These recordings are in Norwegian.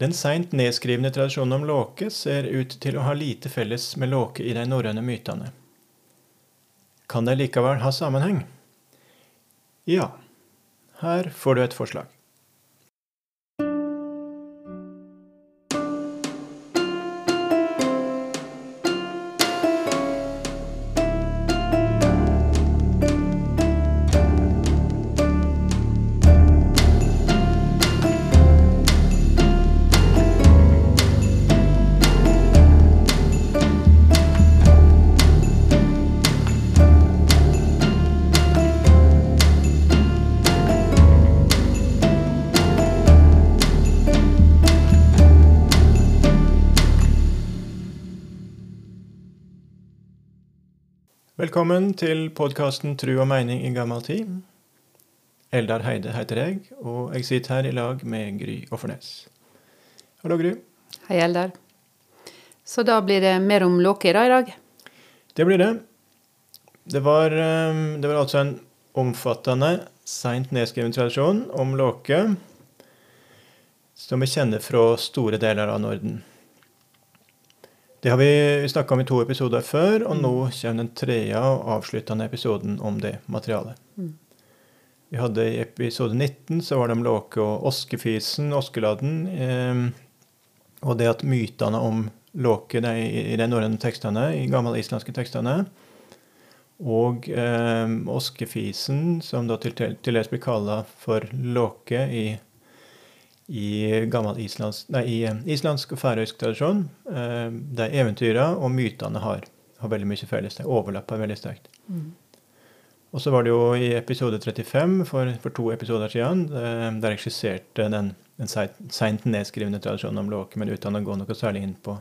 Den seint nedskrivne tradisjonen om Låke ser ut til å ha lite felles med Låke i de norrøne mytene. Kan de likevel ha sammenheng? Ja. Her får du et forslag. Velkommen til podkasten Tru og meining i gammel tid. Eldar Heide heter jeg, og jeg sitter her i lag med Gry Offernes. Hallo, Gry. Hei, Eldar. Så da blir det mer om Låke i dag? Det blir det. Det var, eh, det var altså en omfattende, seint nedskreven tradisjon om Låke som vi kjenner fra store deler av Norden. Det har vi snakka om i to episoder før, og nå kommer den tredje og avsluttende episoden om det materialet. Mm. Vi hadde I episode 19 så var det om Låke og Oskefisen, Oskeladden, eh, og det at mytene om Låke de, i de norrøne tekstene, i gamle islandske tekstene, og eh, Oskefisen, som da til dels blir kalla for Låke i i gammel islandsk, nei, i eh, islandsk og færøysk tradisjon. Eh, der eventyra og mytene har, har veldig mye felles. De overlapper veldig sterkt. Mm. Og så var det jo i episode 35, for, for to episoder siden, eh, der jeg skisserte den, den seint nedskrivne tradisjonen om Låke, men uten å gå noe særlig inn på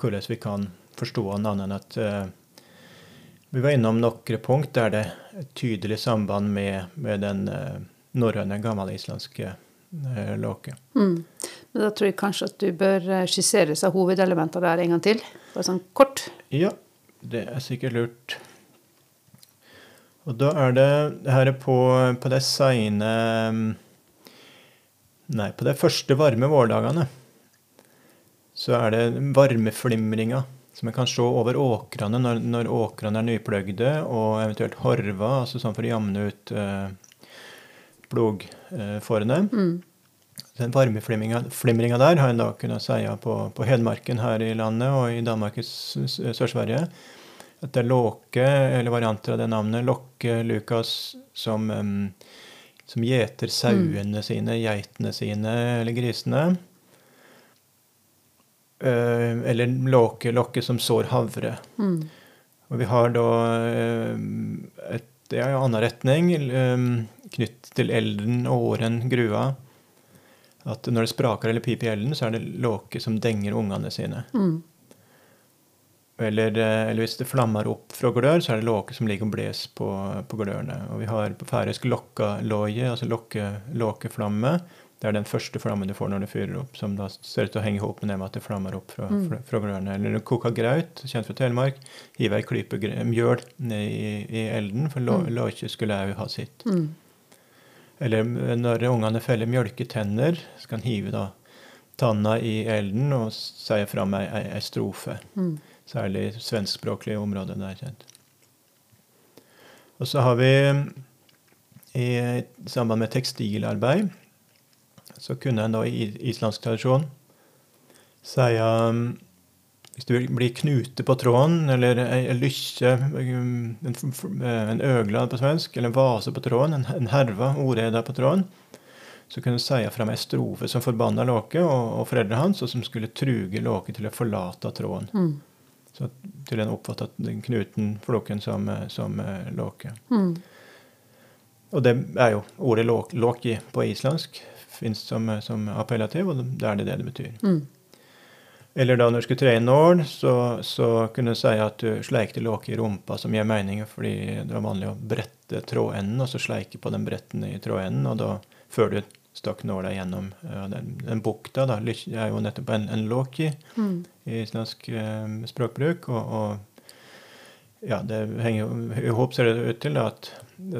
hvordan vi kan forstå den annet enn at eh, vi var innom noen punkt der det er et tydelig samband med, med den eh, norrøne, gammelislandske uh, Låke. Mm. Men da tror jeg kanskje at du bør eh, skissere seg hovedelementene der en gang til. Bare sånn kort. Ja, det er sikkert lurt. Og da er det det her er på, på de seine Nei, på de første varme vårdagene så er det varmeflimringa som en kan se over åkrene når, når åkrene er nypløgde, og eventuelt horva, altså sånn for å jamne ut eh, blodfårene. Mm. Den varmeflimringa der har en da kunnet si på, på Hedmarken her i landet og i Danmark i Sør-Sverige. At det er Låke, eller varianter av det navnet, Lokke Lukas, som, um, som gjeter sauene sine, geitene sine eller grisene. Uh, eller Låke, Lokke som sår havre. Mm. Og vi har da uh, et, det er jo annen retning um, knytt til elden, åren, grua. At når det spraker eller piper i elden, så er det Låke som denger ungene sine. Mm. Eller, eller, hvis det flammer opp fra glør, så er det låke som ligger og bles på, på glørne. Og vi har på færøysk lokkalåje, altså lokke, låkeflamme. Det er den første flammen du får når du fyrer opp, som da ser ut til å henge ihop med at det flammer opp fra, Mm. fra, fra glørne. Eller når du koker graut, kjent fra Telemark, hiver ei klype mjøl ned i, i elden, for Mm. låke skulle òg ha sitt. Mm. Eller når ungene feller mjølketenner, så kan en hive da tanna i elden og si fram ei, ei, ei strofe. Mm. Særlig svenskspråklige områder der kjent. Og så har vi i samband med tekstilarbeid så kunne en da i islandsk tradisjon si um, Hvis det blir knute på tråden, eller ei lykke, um, en, en øglad på svensk, eller en vase på tråden, en, en herva, oreda på tråden, så kunne du seie fram ei strofe som forbanna Låke og, og foreldrene hans, og som skulle truge Låke til å forlate tråden. Mm. Så til en oppfattet den knuten Låken som, som eh, låke. Mm. Og det er jo ordet låk, låki på islandsk fins som, eh, som appellativ, og det er det det betyr. Mm. Eller da når du skulle tre i nål, så, så kunne du si at du sleikte låke i rumpa, som gir mening, fordi det var vanlig å brette trådenden, og så sleike på den bretten i trådenden, og da før du stakk nåla gjennom ja, den, den bukta, da, Det er jo nettopp en, en låki Mm. i islandsk eh, språkbruk. Og, og ja, det henger jo i hop, ser det ut til, da, at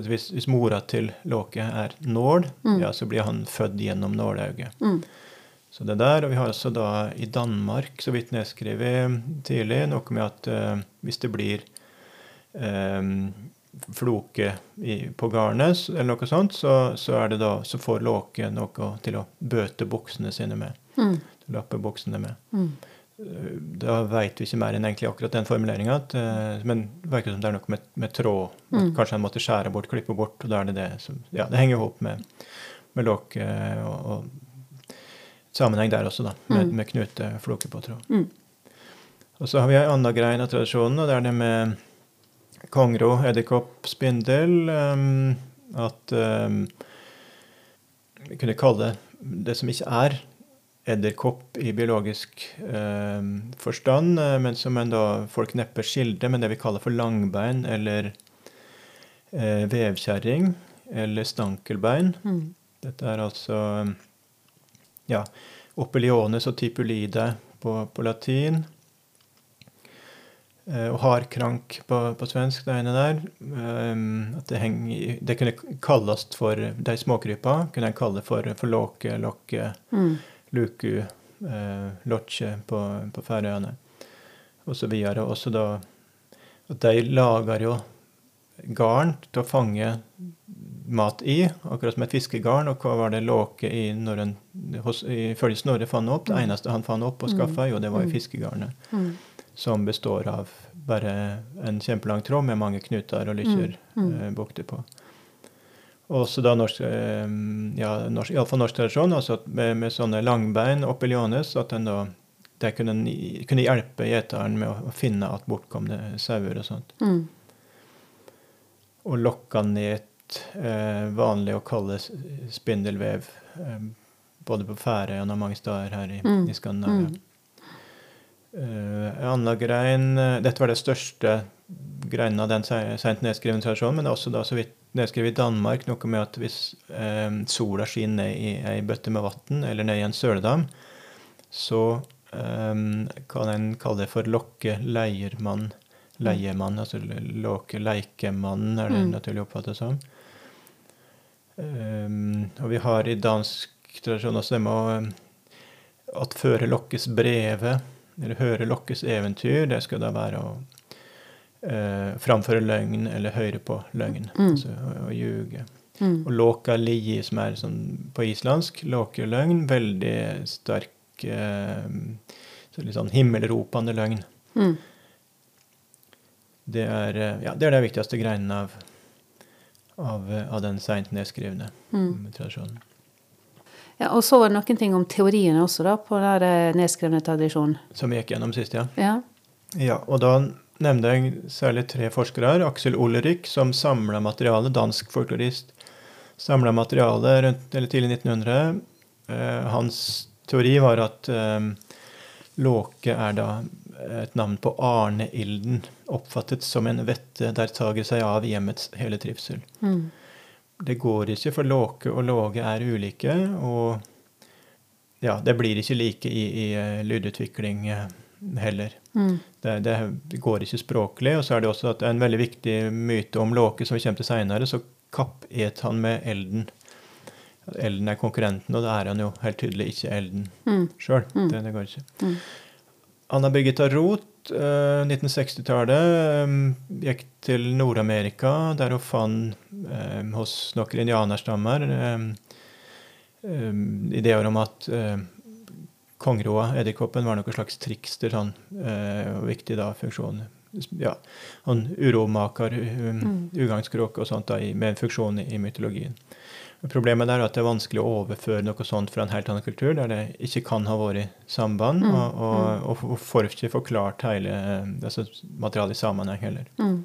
hvis, hvis mora til Låke er nål, Mm. ja, så blir han født gjennom nålauget. Mm. Så det der, og Vi har også da i Danmark, så vidt nedskrevet tidlig, noe med at eh, hvis det blir eh, floke i, på garnet, eller noe sånt, så, så, det da, så får låke noe til å bøte buksene sine med. Mm. Lappe buksene med. Mm. Eh, Da veit vi ikke mer enn egentlig akkurat den formuleringa, men det virker som det er noe med, med tråd. Mm. Kanskje en måtte skjære bort, klippe bort, og da er det det som Ja, det henger i hop med, med låke og, og sammenheng der også, da, med, Mm. med knutefloke på tråd. Mm. Og så har vi ei anna grein av tradisjonen, og det er det med kongro, edderkopp, spindel. um, at um, Vi kunne kalle det som ikke er edderkopp i biologisk um, forstand, eh, men som en da folk neppe skildrer med det vi kaller for langbein eller uh, vevkjerring eller stankelbein. Mm. Dette er altså ja, opeliones og tipulide på, på latin. Eh, og hardkrank på, på svensk, det ene der. Um, at det, henger, det kunne kalles for De småkrypa kunne en kalle for, for låke, lokke, Mm. luku, eh, lotje på, på Færøyene. Og så videre. Også da at de lager jo garn til å fange mat i, akkurat som et fiskegarn. Og hva var det låke i når en, hos, ifølge Snorre fant opp? Det eneste han fant opp og skaffa, jo, det var jo fiskegarnet. Mm. Som består av bare en kjempelang tråd med mange knuter og lykker Mm, mm. eh, bukter på. Og også da norsk, eh, ja, norsk, iallfall norsk tradisjon, altså med, med sånne langbein oppi liones, at en da det kunne, kunne hjelpe gjeteren med å, å finne at bortkomne sauer og sånt. Mm. Og lokka ned eh, vanlig å kalle spindelvev, eh, både på Færøyene og mange steder her i, Mm, i Skandinavia. en annen grein Dette var det største greinen av den seint nedskrevne tradisjonen, men det er også da så vidt nedskrevet i Danmark noe med at hvis eh, sola skinner ned i ei bøtte med vann eller ned i en søledam, så eh, kan en kalle det for lokke leiermann. Leiemann, altså lokke leikemann, er det Mm. naturlig å oppfatte som. Um, og vi har i dansk tradisjon også det med å um, at føre lokkes brevet, eller høre lokkes eventyr, det skal da være å uh, framføre løgn eller høre på løgn. Mm. Altså å, ljuge. Mm. Og låka li, som er sånn på islandsk, låkeløgn, veldig sterk uh, så litt sånn himmelropende løgn. Mm. Det er, eh, ja, det er det viktigste greinen av, av, eh, av den seint nedskrivne Mm. tradisjonen. Ja, og så var det noen ting om teoriene også, da, på den eh, nedskrevne tradisjonen. Som vi gikk gjennom sist, ja. Ja. Ja, og da nevnte jeg særlig tre forskere her. Aksel Olerik, som samla materiale, dansk folklorist. Samla materiale rundt eller tidlig 1900. Eh, hans teori var at eh, låke er da et navn på Arne-ilden, oppfattet som en vette der tager seg av hjemmets hele trivsel. Mm. Det går ikke, for låke og låge er ulike, og ja, det blir ikke like i, i eh, lydutvikling eh, heller. Mm. Det, det, det går ikke språklig. Og så er det også at det er en veldig viktig myte om Låke som vi kommer til seinere. Så kappet han med elden. Elden er konkurrenten, og da er han jo helt tydelig ikke elden Mm. sjøl. Mm. Det, det går ikke. Mm. Anna Birgitta Roth, eh, 1960-tallet, eh, gikk til Nord-Amerika, der hun fant eh, hos noen indianerstammer ideer om at kongeroa, edderkoppen, var noe slags trikster, sånn, viktig da, funksjon. Ja, han uromaker, um, Mm. og sånt da, med en funksjon i, i mytologien. Problemet der er at det er vanskelig å overføre noe sånt fra en helt annen kultur, der det ikke kan ha vært samband, Mm, og, og, og, og får ikke forklart hele eh, altså materialet i sammenheng heller. Mm.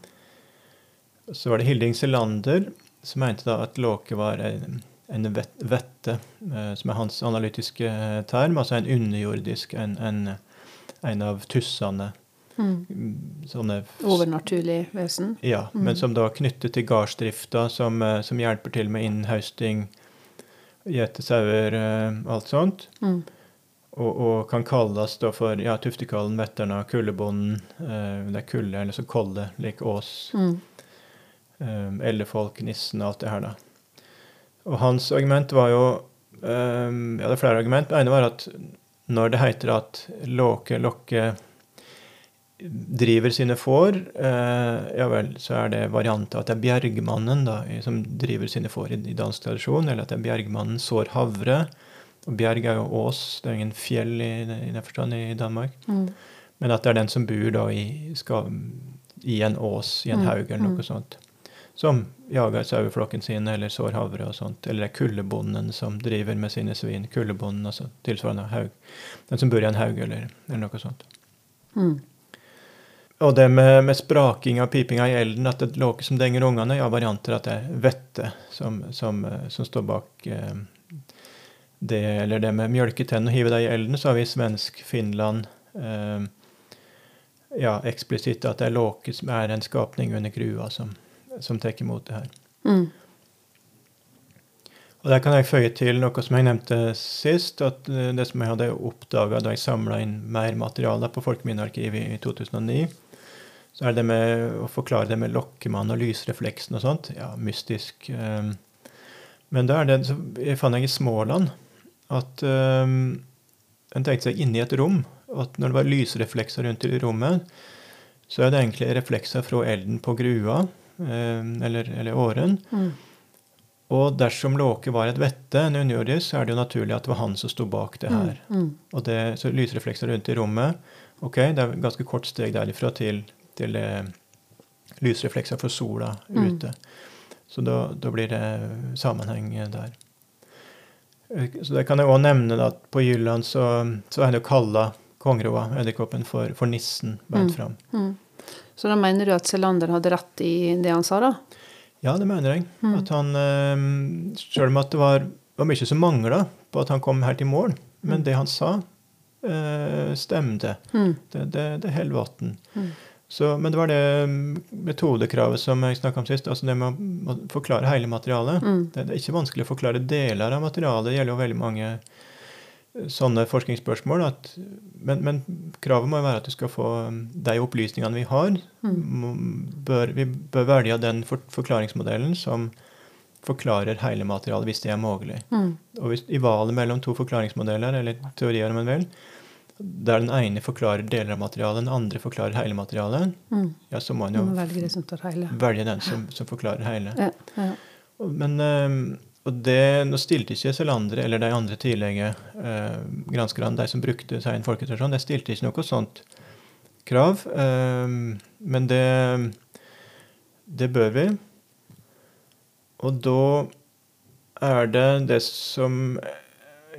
Så var det Hilding Selander som mente da at låke var en, en vette, eh, som er hans analytiske eh, term, altså en underjordisk, en, en, en av tussene. Mm. Sånne Overnaturlig vesen. ja, Mm. men som da er knyttet til gardsdrifta, som, eh, som hjelper til med innhøsting, gjete sauer, eh, alt sånt. Mm. Og, og kan kalles da for ja, tuftekallen, vetterna, kullebonden. Eh, det er kulle, eller så kolle, lik ås. Mm. Eh, ellefolk, nissen, alt det her, da. Og hans argument var jo Um, ja, det er flere argument. Det ene var at når det heter at Låke Lokke driver sine får, eh, ja vel, så er det varianten at det er bjergmannen da, som driver sine får i, i dansk tradisjon, eller at det er bjergmannen sår havre. Og bjerg er jo ås, det er ingen fjell i, i den forstand i Danmark. Mm. Men at det er den som bor da i, skal, i en ås, i en Mm, haug eller noe mm. sånt. Som jager saueflokken sin eller sår havre og sånt. Eller det er kullebonden som driver med sine svin. Kullebonden, altså tilsvarende haug. Den som bor i en haug eller, eller noe sånt. Mm. Og det med, med spraking av pipinga i elden, at det er låke som denger ungene, ja, varianter at det er vettet som, som, eh, som står bak eh, det, eller det med mjølketenn og hive det i elden, så har vi i svensk Finland eh, ja, eksplisitt at det er låke som er en skapning under grua som, som tar imot det her. Mm. Og der kan jeg føye til noe som jeg nevnte sist, at eh, det som jeg hadde oppdaga da jeg samla inn mer materiale på Folkeminnearkivet i 2009, så er det med å forklare det med lokkemann og lysrefleksen og sånt, ja, mystisk. eh, Men da er det, så jeg fant jeg i Småland at um, en tenkte seg inni et rom, at når det var lysreflekser rundt i rommet, så er det egentlig reflekser fra elden på grua, eh, eller, eller åren. Mm. Og dersom Låke var et vette, en underjordisk, så er det jo naturlig at det var han som sto bak det her. Mm. Og det, så lysreflekser rundt i rommet Ok, det er ganske kort steg derifra til, til eh, lysreflekser fra sola Mm. ute. Så da, da blir det sammenheng der. Eh, Så det kan jeg òg nevne at på Jylland så, så er det jo kalla kongeroa, edderkoppen, for, for nissen beint Mm. fram. Mm. Så da mener du at Selander hadde rett i det han sa, da? Ja, det mener jeg. Mm. At han, Sjøl Selv om at det var, var mye som mangla på at han kom her til mål, men det han sa, eh, stemte. Mm. Det, det, det holder vann. Mm. Så, men det var det mm, metodekravet som jeg snakka om sist. altså Det med å, forklare hele materialet. Mm. Det, det er ikke vanskelig å forklare deler av materialet. Det gjelder jo veldig mange eh, sånne forskningsspørsmål. At, men, men kravet må jo være at du skal få mm, de opplysningene vi har. Mm. Bør, vi bør velge den for, forklaringsmodellen som forklarer hele materialet, hvis det er mulig. Mm. Og hvis, I valget mellom to forklaringsmodeller, eller teorier om en vel, der den ene forklarer deler av materialet, den andre forklarer hele materialet, Mm. ja, så må man jo velge velge den som, som forklarer hele. Ja, ja. Men eh, og det, nå stilte ikke Selander eller de andre tidlige eh, granskerne, de som brukte seg en folketradisjon, de stilte ikke noe sånt krav. Eh, men det, det bør vi. Og da er det det som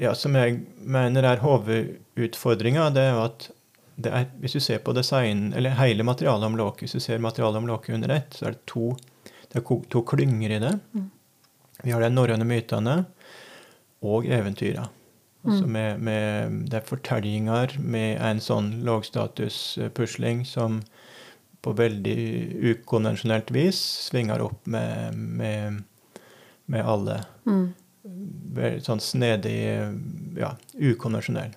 ja, som jeg mener er hovedutfordringa, det er jo at det er, hvis du ser på design, eller hele materialet om Låke, hvis du ser materialet om Låke under ett, så er det to, det er to klynger i det. Mm. Vi har de norrøne mytene og eventyra. Altså Mm. med, med, det er fortellinger med en sånn lågstatuspusling som på veldig ukonvensjonelt vis svinger opp med, med, med alle. Mm. Sånn snedig, ja, ukonvensjonell.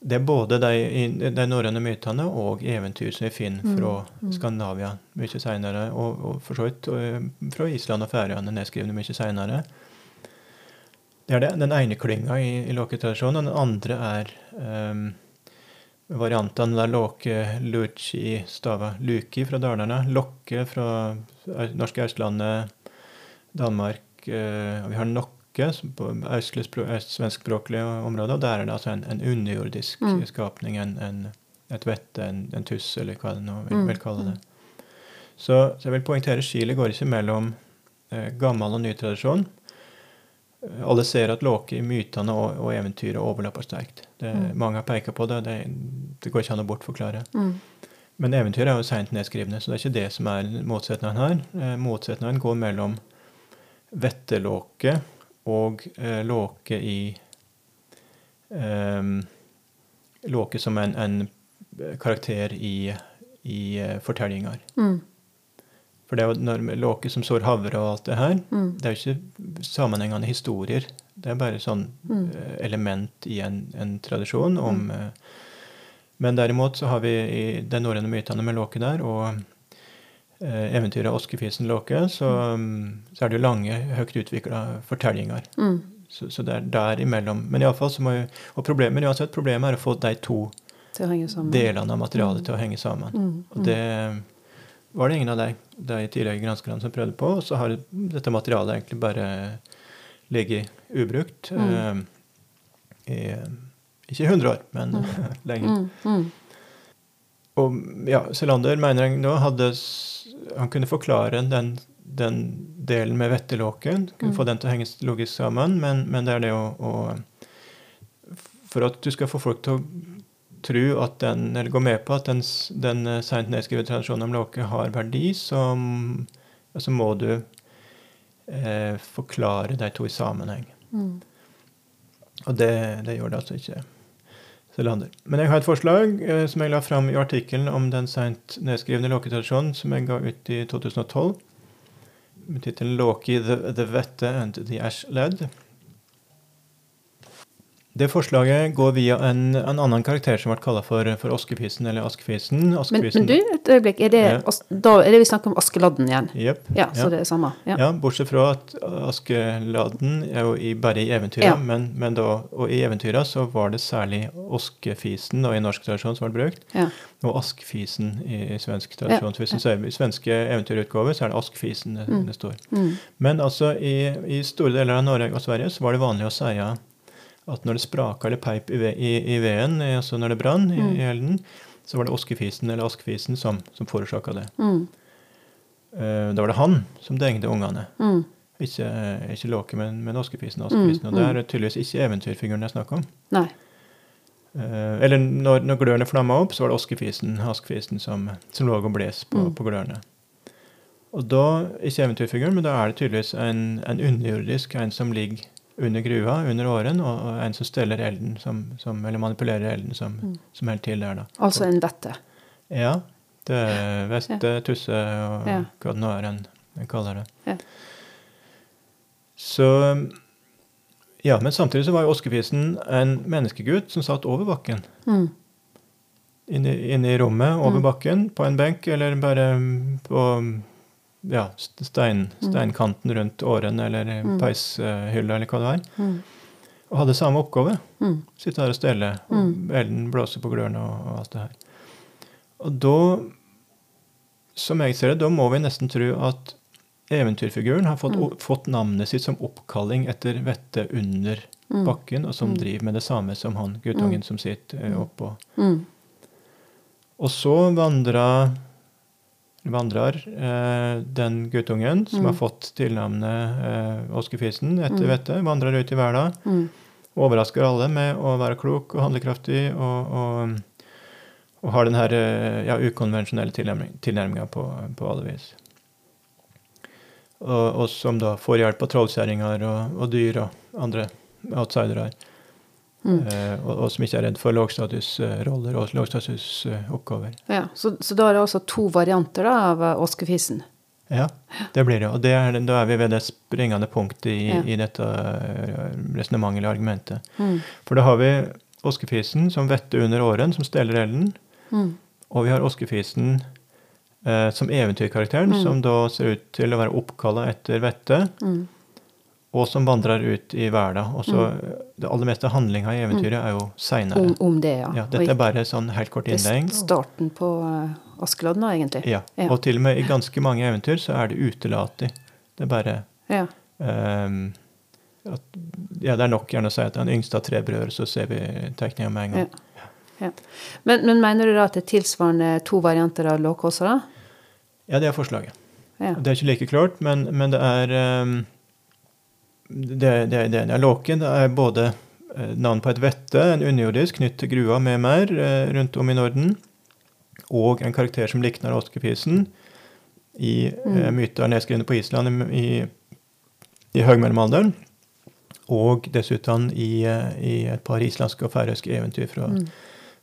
Det er både de, i- de norrøne mytene og eventyr som vi finner Mm, fra mm. Skandinavia mye seinere, og, og for så vidt eh, fra Island og Færøyene nedskrevne mye seinere. Det er det, den ene klynga i, i låketradisjonen. Den andre er um, variantene der låke luci stava luki fra Dalarna, lokke fra norske Østlandet, Danmark. eh, vi har nokke som på østlig spro- øst-svenskspråklige områder. Og der er det altså en, en underjordisk Mm. skapning, en, en, et vette, en, tuss, eller hva det nå vil, Mm, vil kalle det. Så, så jeg vil poengtere skillet går ikke mellom eh, gammel og ny tradisjon. Alle ser at Låke i mytene og, og eventyret overlapper sterkt. Det, Mm. Mange har pekt på det. det. Det går ikke an å bortforklare. Mm. Men eventyret er jo seint nedskrivne, så det er ikke det som er motsetningen her. Eh, motsetningen går mellom vettelåke og eh, låke i eh, Låke som en, en karakter i, i eh, fortellinger. Mm. For det er jo når låke som sår havre og alt det her, Mm. det er jo ikke sammenhengende historier. Det er bare sånn Mm. eh, element i en, en tradisjon om Mm. eh, Men derimot så har vi i de norrøne mytene med låke der, og eh, eventyret av Oskefisen låke, så, mm, så er det jo lange, høyt utvikla fortellinger. Mm. Så, så det er der imellom. Men i alle fall så må jo, og problemet, uansett, problemet er å få de to delene av materialet til å henge sammen. Mm, Og det var det ingen av de, de tidligere granskerne som prøvde på. Og så har dette materialet egentlig bare ligget ubrukt Mm. eh, i ikke 100 år, men lenge. Og ja, Selander mener han nå hadde Han kunne forklare den, den delen med vettelåken, kunne Mm. få den til å henge logisk sammen, men, men det er det å, å For at du skal få folk til å tro at den, eller gå med på at den, den eh, seint nedskrevne tradisjonen om låke har verdi, så, så må du eh, forklare de to i sammenheng. Mm. Og det, det gjør det altså ikke Selander. Men jeg har et forslag eh, som jeg la fram i artikkelen om den seint nedskrivne låketradisjonen som jeg ga ut i 2012, med tittelen 'Låki, the, the Vette and the Ash Led'. Det forslaget går via en, en annen karakter som ble kalla for, for Oskefisen eller Askefisen. Men, men du, et øyeblikk. Er det, Ja. Da er det vi snakker om Askeladden igjen? Yep. Ja, så Ja. det er samme. Ja. Ja, bortsett fra at Askeladden er jo i, bare i eventyra, men, men da, og i eventyra så var det særlig Oskefisen og i norsk tradisjon som ble brukt, Ja. og Askfisen i, i svensk tradisjon. Hvis du ser i svenske eventyrutgaver, så er det Askfisen det, Mm. det står. Mm. Men altså i, i store deler av Norge og Sverige så var det vanlig å si at når det spraka eller peip i, i, i veden, altså når det brann i, Mm. i elden, så var det Oskefisen eller askefisen som, som forårsaka det. Mm. Uh, da var det han som dengde ungene. Mm. Ikke, ikke Låke, men, men Oskefisen og Askefisen. Mm, Og det er tydeligvis ikke eventyrfiguren det er snakk om. Nei. Uh, eller når, når glørne flamma opp, så var det Oskefisen, Askefisen, som, som lå og bles på, Mm. på glørne. Og da, ikke eventyrfiguren, men da er det tydeligvis en, en underjordisk, en som ligger under grua, under åren, og, og en som steller elden, som, som, eller manipulerer elden, som, Mm. som helt til der, da. Altså en vette. Ja. Det er Veste, Tusse og Ja. hva det nå er en, en kaller det. Ja. Så Ja, men samtidig så var jo Oskefisen en menneskegutt som satt over bakken. Mm. Inne, inne i rommet, over Mm. bakken, på en benk, eller bare på ja, st- stein, Mm. steinkanten rundt åren, eller Mm. peishylla, eller hva det var. Mm. Og hadde samme oppgave. Sitte her og stelle, og elden blåser på glørne og, og alt det her. Og da, som jeg ser det, da må vi nesten tro at eventyrfiguren har fått, Mm. fått navnet sitt som oppkalling etter vettet under Mm. bakken, og som Mm. driver med det samme som han guttungen som sitter eh, oppå. Og så vandra vandrer eh, den guttungen som Mm. har fått tilnavnet eh, Oskefisen etter Mm. vettet, vandrer ut i verden. Mm. Overrasker alle med å være klok og handlekraftig og, og, og har den her eh, ja, ukonvensjonelle tilnærming- tilnærminga på, på alle vis. Og, og som da får hjelp av trollkjerringer og, og dyr og andre outsidere. Mm. Eh, og, og som ikke er redd for lågstatusroller og lågstatusoppgaver. Ja, så, så da er det altså to varianter da, av eh, Oskefisen. Ja, det blir det. Og det er, da er vi ved det springende punktet i, Ja. i dette resonnementet eller argumentet. Mm. For da har vi Oskefisen som vetter under åren, som steller elden. Mm. Og vi har Oskefisen eh, som eventyrkarakteren, Mm. som da ser ut til å være oppkalla etter vettet, Mm. Og som vandrer ut i verden. Og så Det aller meste handlinga i eventyret er jo seinere. Om, om det, ja. Ja, dette er bare sånn helt kort det innledning. starten på uh, Askeladden, egentlig. Ja, Ja. Og til og med i ganske mange eventyr så er det utelatig. Det er bare Ja. Um, at, Ja, det er nok gjerne å si at den yngste av tre brødre, så ser vi tegninga med en gang. ja. Men, men mener du da at det er tilsvarende to varianter av Låkåsa, da? Ja, det er forslaget. Ja. Det er ikke like klart, men, men det er ehm, det, det, det, det er låken. Det er både eh, navn på et vette, en underjordisk knytt til grua med mer eh, rundt om i Norden, og en karakter som likner åskepisen i eh, Mm. myter nedskrevne på Island i, i høgmellomalderen. Og dessuten i, eh, i et par islandske og færøyske eventyr fra, Mm.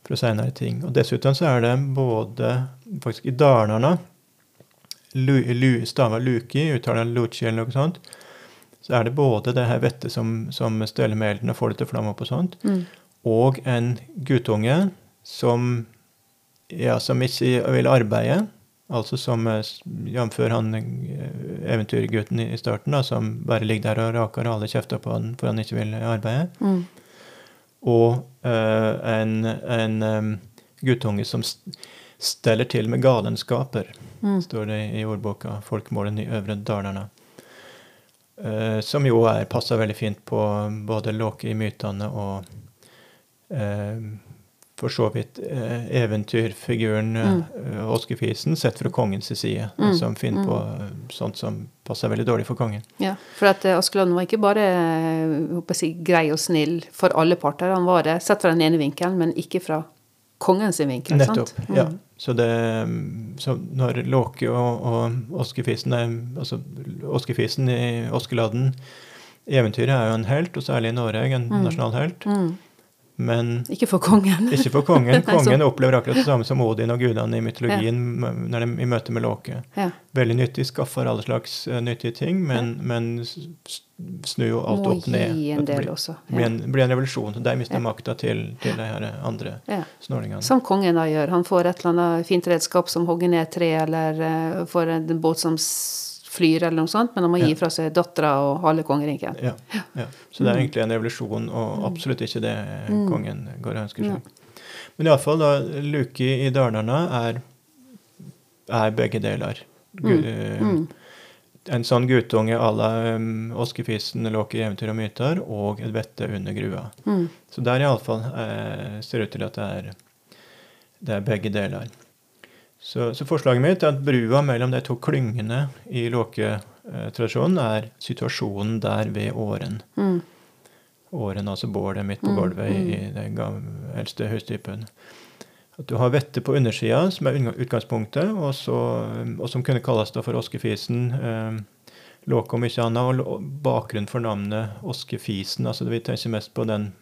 fra seinere ting. Og dessuten så er det både faktisk i Dalarna lu, lu, Stava Luki, uttaler Luci eller noe sånt. Så er det både det her vettet som, som steller med elden og får det til å flamme opp og sånt, Mm. og en guttunge som, ja, som ikke vil arbeide. Altså som, eh, jf. han eh, eventyrgutten i starten, da, som bare ligger der og raker alle kjefter på han for han ikke vil arbeide. Mm. Og eh, en, en um, guttunge som st- steller til med galenskaper, Mm. står det i ordboka 'Folkemålen i Øvre Dalarna'. Eh, som jo er, passer veldig fint på både Låke i mytene og uh, for så vidt uh, eventyrfiguren Mm. Åskefisen sett fra kongens side, Mm, som finner på eh, sånt som passer veldig dårlig for kongen. Ja, for at Askeladden var ikke bare jeg, grei og snill for alle parter. Han var det sett fra den ene vinkelen, men ikke fra kongens vinkel. Nettopp. sant? Mm. ja. Så, det, så når Låke og, og Åskefisen er, altså Oskefisen i Oskeladden i eventyret er jo en helt, og særlig i Norge en Mm. nasjonalhelt. Mm. Men Ikke for kongen. ikke for kongen. Kongen opplever akkurat det samme som Odin og gudene i mytologien ja. når de, i møte med Låke. Ja. Veldig nyttig, skaffer alle slags uh, nyttige ting, men, men s- s- snur jo alt Må opp ned. gi en del blir, også. blir, en, blir en revolusjon. De mister Ja. makta til, til de her andre Ja. snålingene. Som kongen da gjør. Han får et eller annet fint redskap som hogger ned et tre, eller uh, får en båt som flyr, eller noe sånt, men han må gi fra seg dattera og halve kongeriket. Ja, ja. Så det er Mm. egentlig en revolusjon, og absolutt ikke det Mm. kongen går og ønsker seg. Men iallfall, da, Luki i Dalarna er, er begge deler. Gu- eh, Mm. En sånn guttunge à la um, Oskefisen Låke i eventyr og myter, og et vette under grua. Mm. Så der iallfall eh, ser det ut til at det er, det er begge deler. Så, så forslaget mitt er at brua mellom de to klyngene i Låke-tradisjonen er situasjonen der ved åren. Mm. Åren, altså bålet midt på Mm, gulvet i i den eldste høystypen. At du har vettet på undersida, som er utgangspunktet, og, så, og som kunne kalles da for oskefisen. Eh, Låke og mye annet, og bakgrunnen for navnet oskefisen. altså Vi tenker mest på den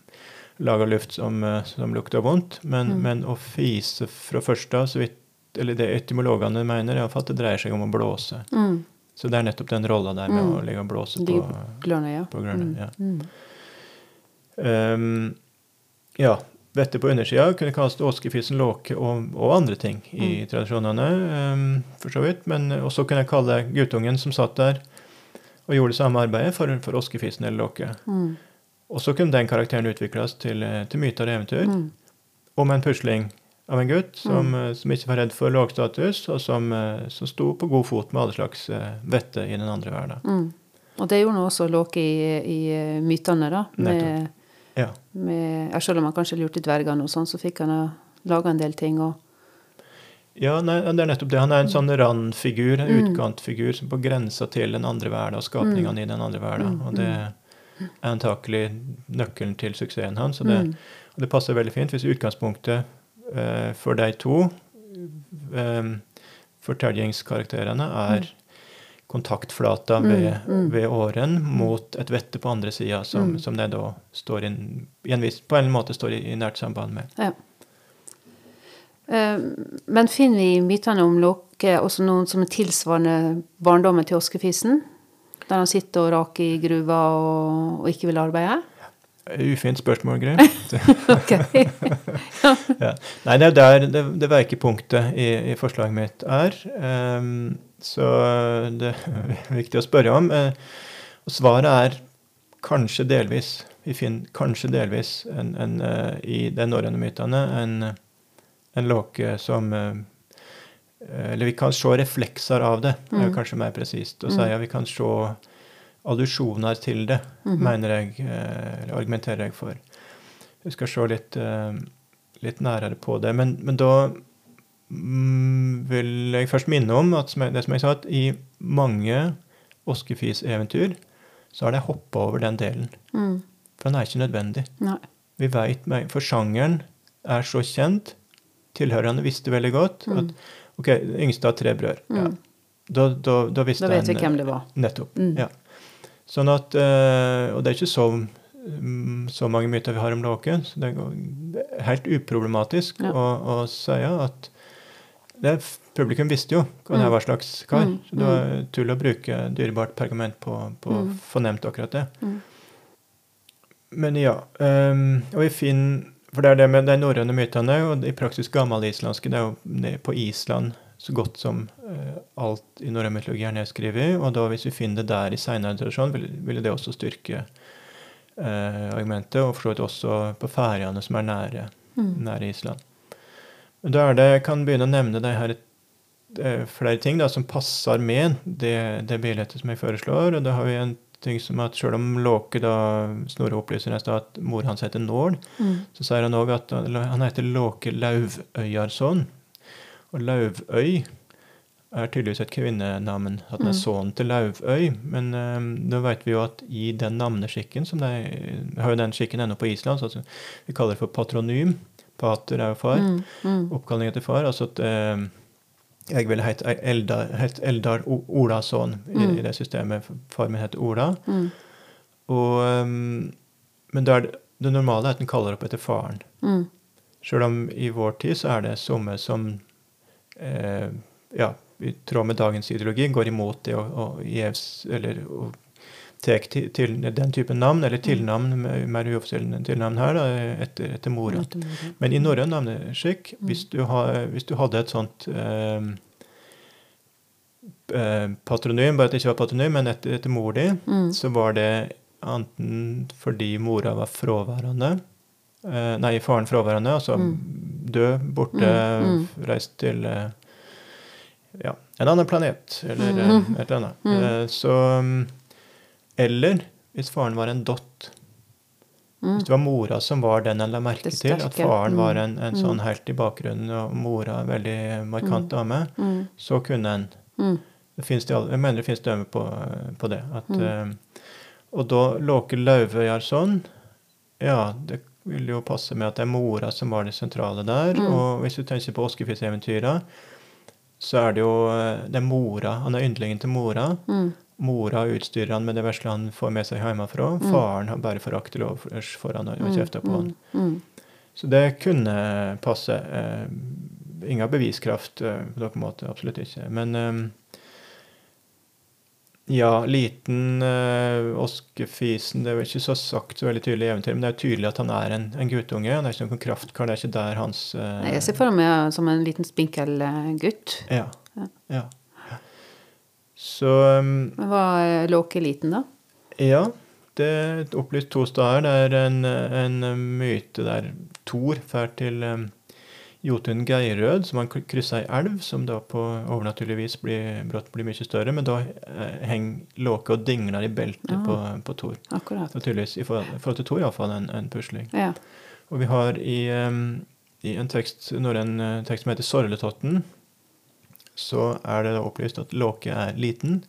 laga luft som, eh, som lukter vondt, men, Mm. men å fise fra først av, så vidt eller det etymologene mener, er at det dreier seg om å blåse. Mm. Så det er nettopp den rolla der med Mm. å ligge og blåse på, Glørne, ja. på grønne. Mm. Ja. Ehm, ja, vettet på undersida kunne kalles åskefisen, låke og, og andre ting i Mm. tradisjonene, Um, for så vidt. Men også kunne jeg kalle guttungen som satt der og gjorde det samme arbeidet, for, for åskefisen eller låke. Mm. Og så kunne den karakteren utvikles til, eh, til myter og eventyr Mm. om en pusling av en gutt som, mm. som ikke var redd for lågstatus, og som, eh, som sto på god fot med alle slags eh, vette i den andre verden. Mm. Og det gjorde nå også Låke i, i eh, mytene, da. Med, Ja. med, ja, selv om han kanskje lurte dvergene og sånn, så fikk han laga en del ting. og Ja, nei, det er nettopp det. Han er en sånn randfigur, en Mm. utkantfigur, som på grensa til den andre verden og skapningene i den andre verden. Mm, Og det er antakelig nøkkelen til suksessen hans. Og det, Mm. og det passer veldig fint hvis utgangspunktet eh, for de to eh, fortellingskarakterene er kontaktflata Mm, ved, mm. ved åren mot et vette på andre sida, som, Mm. som de da står in, i en viss, på en måte står i, i nært samband med. Ja. Eh, Men finner vi i mytene om Låke også noen som er tilsvarende barndommen til oskefisen? Der han sitter og raker i gruva og, og ikke vil arbeide? Ufint spørsmål, Gry. Ja. Nei, det er der det, det veike punktet i, i forslaget mitt er. Um, så det er viktig å spørre om. Uh, og svaret er kanskje delvis. Vi finner kanskje delvis en, en, uh, i de norrøne mytene en, en låke som uh, Eller vi kan se reflekser av det, er jo Mm. kanskje mer presist å Mm. Ja, Vi kan se allusjoner til det, Mhm. mener jeg, eh, eller argumenterer jeg for. Vi skal se litt, eh, litt nærere på det. Men, men da mm, vil jeg først minne om at det som jeg sa, at i mange oskefiseventyr så har de hoppa over den delen. Mm. For den er ikke nødvendig. Nei. Vi vet, For sjangeren er så kjent. Tilhørerne visste veldig godt Mm. at ok, yngste av tre brødre. Ja. Mm. Da, da, da visste Da vet vi hvem det var. Nettopp. Mm. ja. Sånn at, eh, Og det er ikke så, mm, så mange myter vi har om låken, så det, er helt uproblematisk Ja. å, å si at det, Publikum visste jo hva det Mm. var slags kar, Mm. så det var tull å bruke dyrebart pergament på, på Mm. nevnt akkurat det. Mm. Men ja. Um, og vi finner For det er det med de norrøne mytene, og i praksis gammelislandske, det er jo på Island så godt som uh, alt i norrøn mytologi er nedskrevet. Og da hvis vi finner det der i seinere tradisjon, ville, vil det også styrke uh, argumentet. Og for så vidt også på Færøyene, som er nære, nære Island. Da er det, jeg kan begynne å nevne det her eh, flere ting da, som passer med det, det bildet som jeg foreslår. og da har vi en ting som at Selv om Låke da Snorre opplyser nesten at mor hans heter Nål, så sier han òg at han heter Låke Lauvøyarsson. Og Lauvøy er tydeligvis et kvinnenavn. At den er sønnen til Lauvøy. Men um, da vet vi jo at i den navneskikken som de har jo den skikken ennå på Island, så vi kaller det for patronym. Pater er jo far. Mm, mm. Oppkalling etter far. Altså at um, jeg ville hett Eldar, het Eldar Olason i, Mm. i det systemet. Far min heter Ola. Mm. Og, um, men det, er det, normale er at en kaller opp etter faren. Mm. Selv om i vår tid så er det somme som ja, i tråd med dagens ideologi går imot det å, å tek til, til den typen navn, eller tilnavn, mm. mer uoffisielle tilnavn her, da, etter, etter mora. Mora. Men i norrøn navneskikk, hvis, du hvis du hadde et sånt eh, eh, patronym, bare at det ikke var patronym, men etter, etter mor di, Mm. så var det enten fordi mora var fraværende eh, Nei, faren fra hverandre, altså død, borte, Mm, reist til eh, ja, en annen planet, eller eh, et eller annet. Eh, så mm, Eller hvis faren var en dott. Hvis det var mora som var den en la merke til, at faren Mm. var en, en sånn helt i bakgrunnen, og mora en veldig markant dame, Mm. så kunne en Mm. det finnes det, jeg mener det finnes dømme på, på det. At, eh, og da Låke Lauvøyarsson Ja, det vil jo passe med at det er mora som var det sentrale der. Og hvis du tenker på Oskefis-eventyra, så er det jo eh, det er mora. Han er yndlingen til mora. Mm. Mora utstyrer han med det vesle han får med seg hjemmefra. Faren har bare forakt til overs for han og og kjefter på han. Mm. Så det kunne passe. Eh, ingen beviskraft eh, på noen måte, absolutt ikke. Men eh, ja, liten uh, Oskefisen Det er vel ikke så sagt så veldig tydelig i eventyret, men det er jo tydelig at han er en, en guttunge. Han er ikke noen kraftkar. Det er ikke der hans uh... Nei, Jeg ser for meg som en liten spinkel eh, gutt. ja, Ja. ja. Så um, Men var Låke liten, da? Ja, det er opplyst to steder. Det er en, en myte der Thor drar til um, Jotun Geirød, som han kryssa ei elv, som da på overnaturlig vis blir, brått blir mye større. Men da eh, henger Låke og dingler i beltet Ah. på, på Thor. Akkurat. Så tydeligvis i forhold, forhold til Thor iallfall en, en pusling. Ja. Og vi har i, um, i en tekst, norrøn eh, tekst som heter Sorletotten, så er det da opplyst at Låke er liten.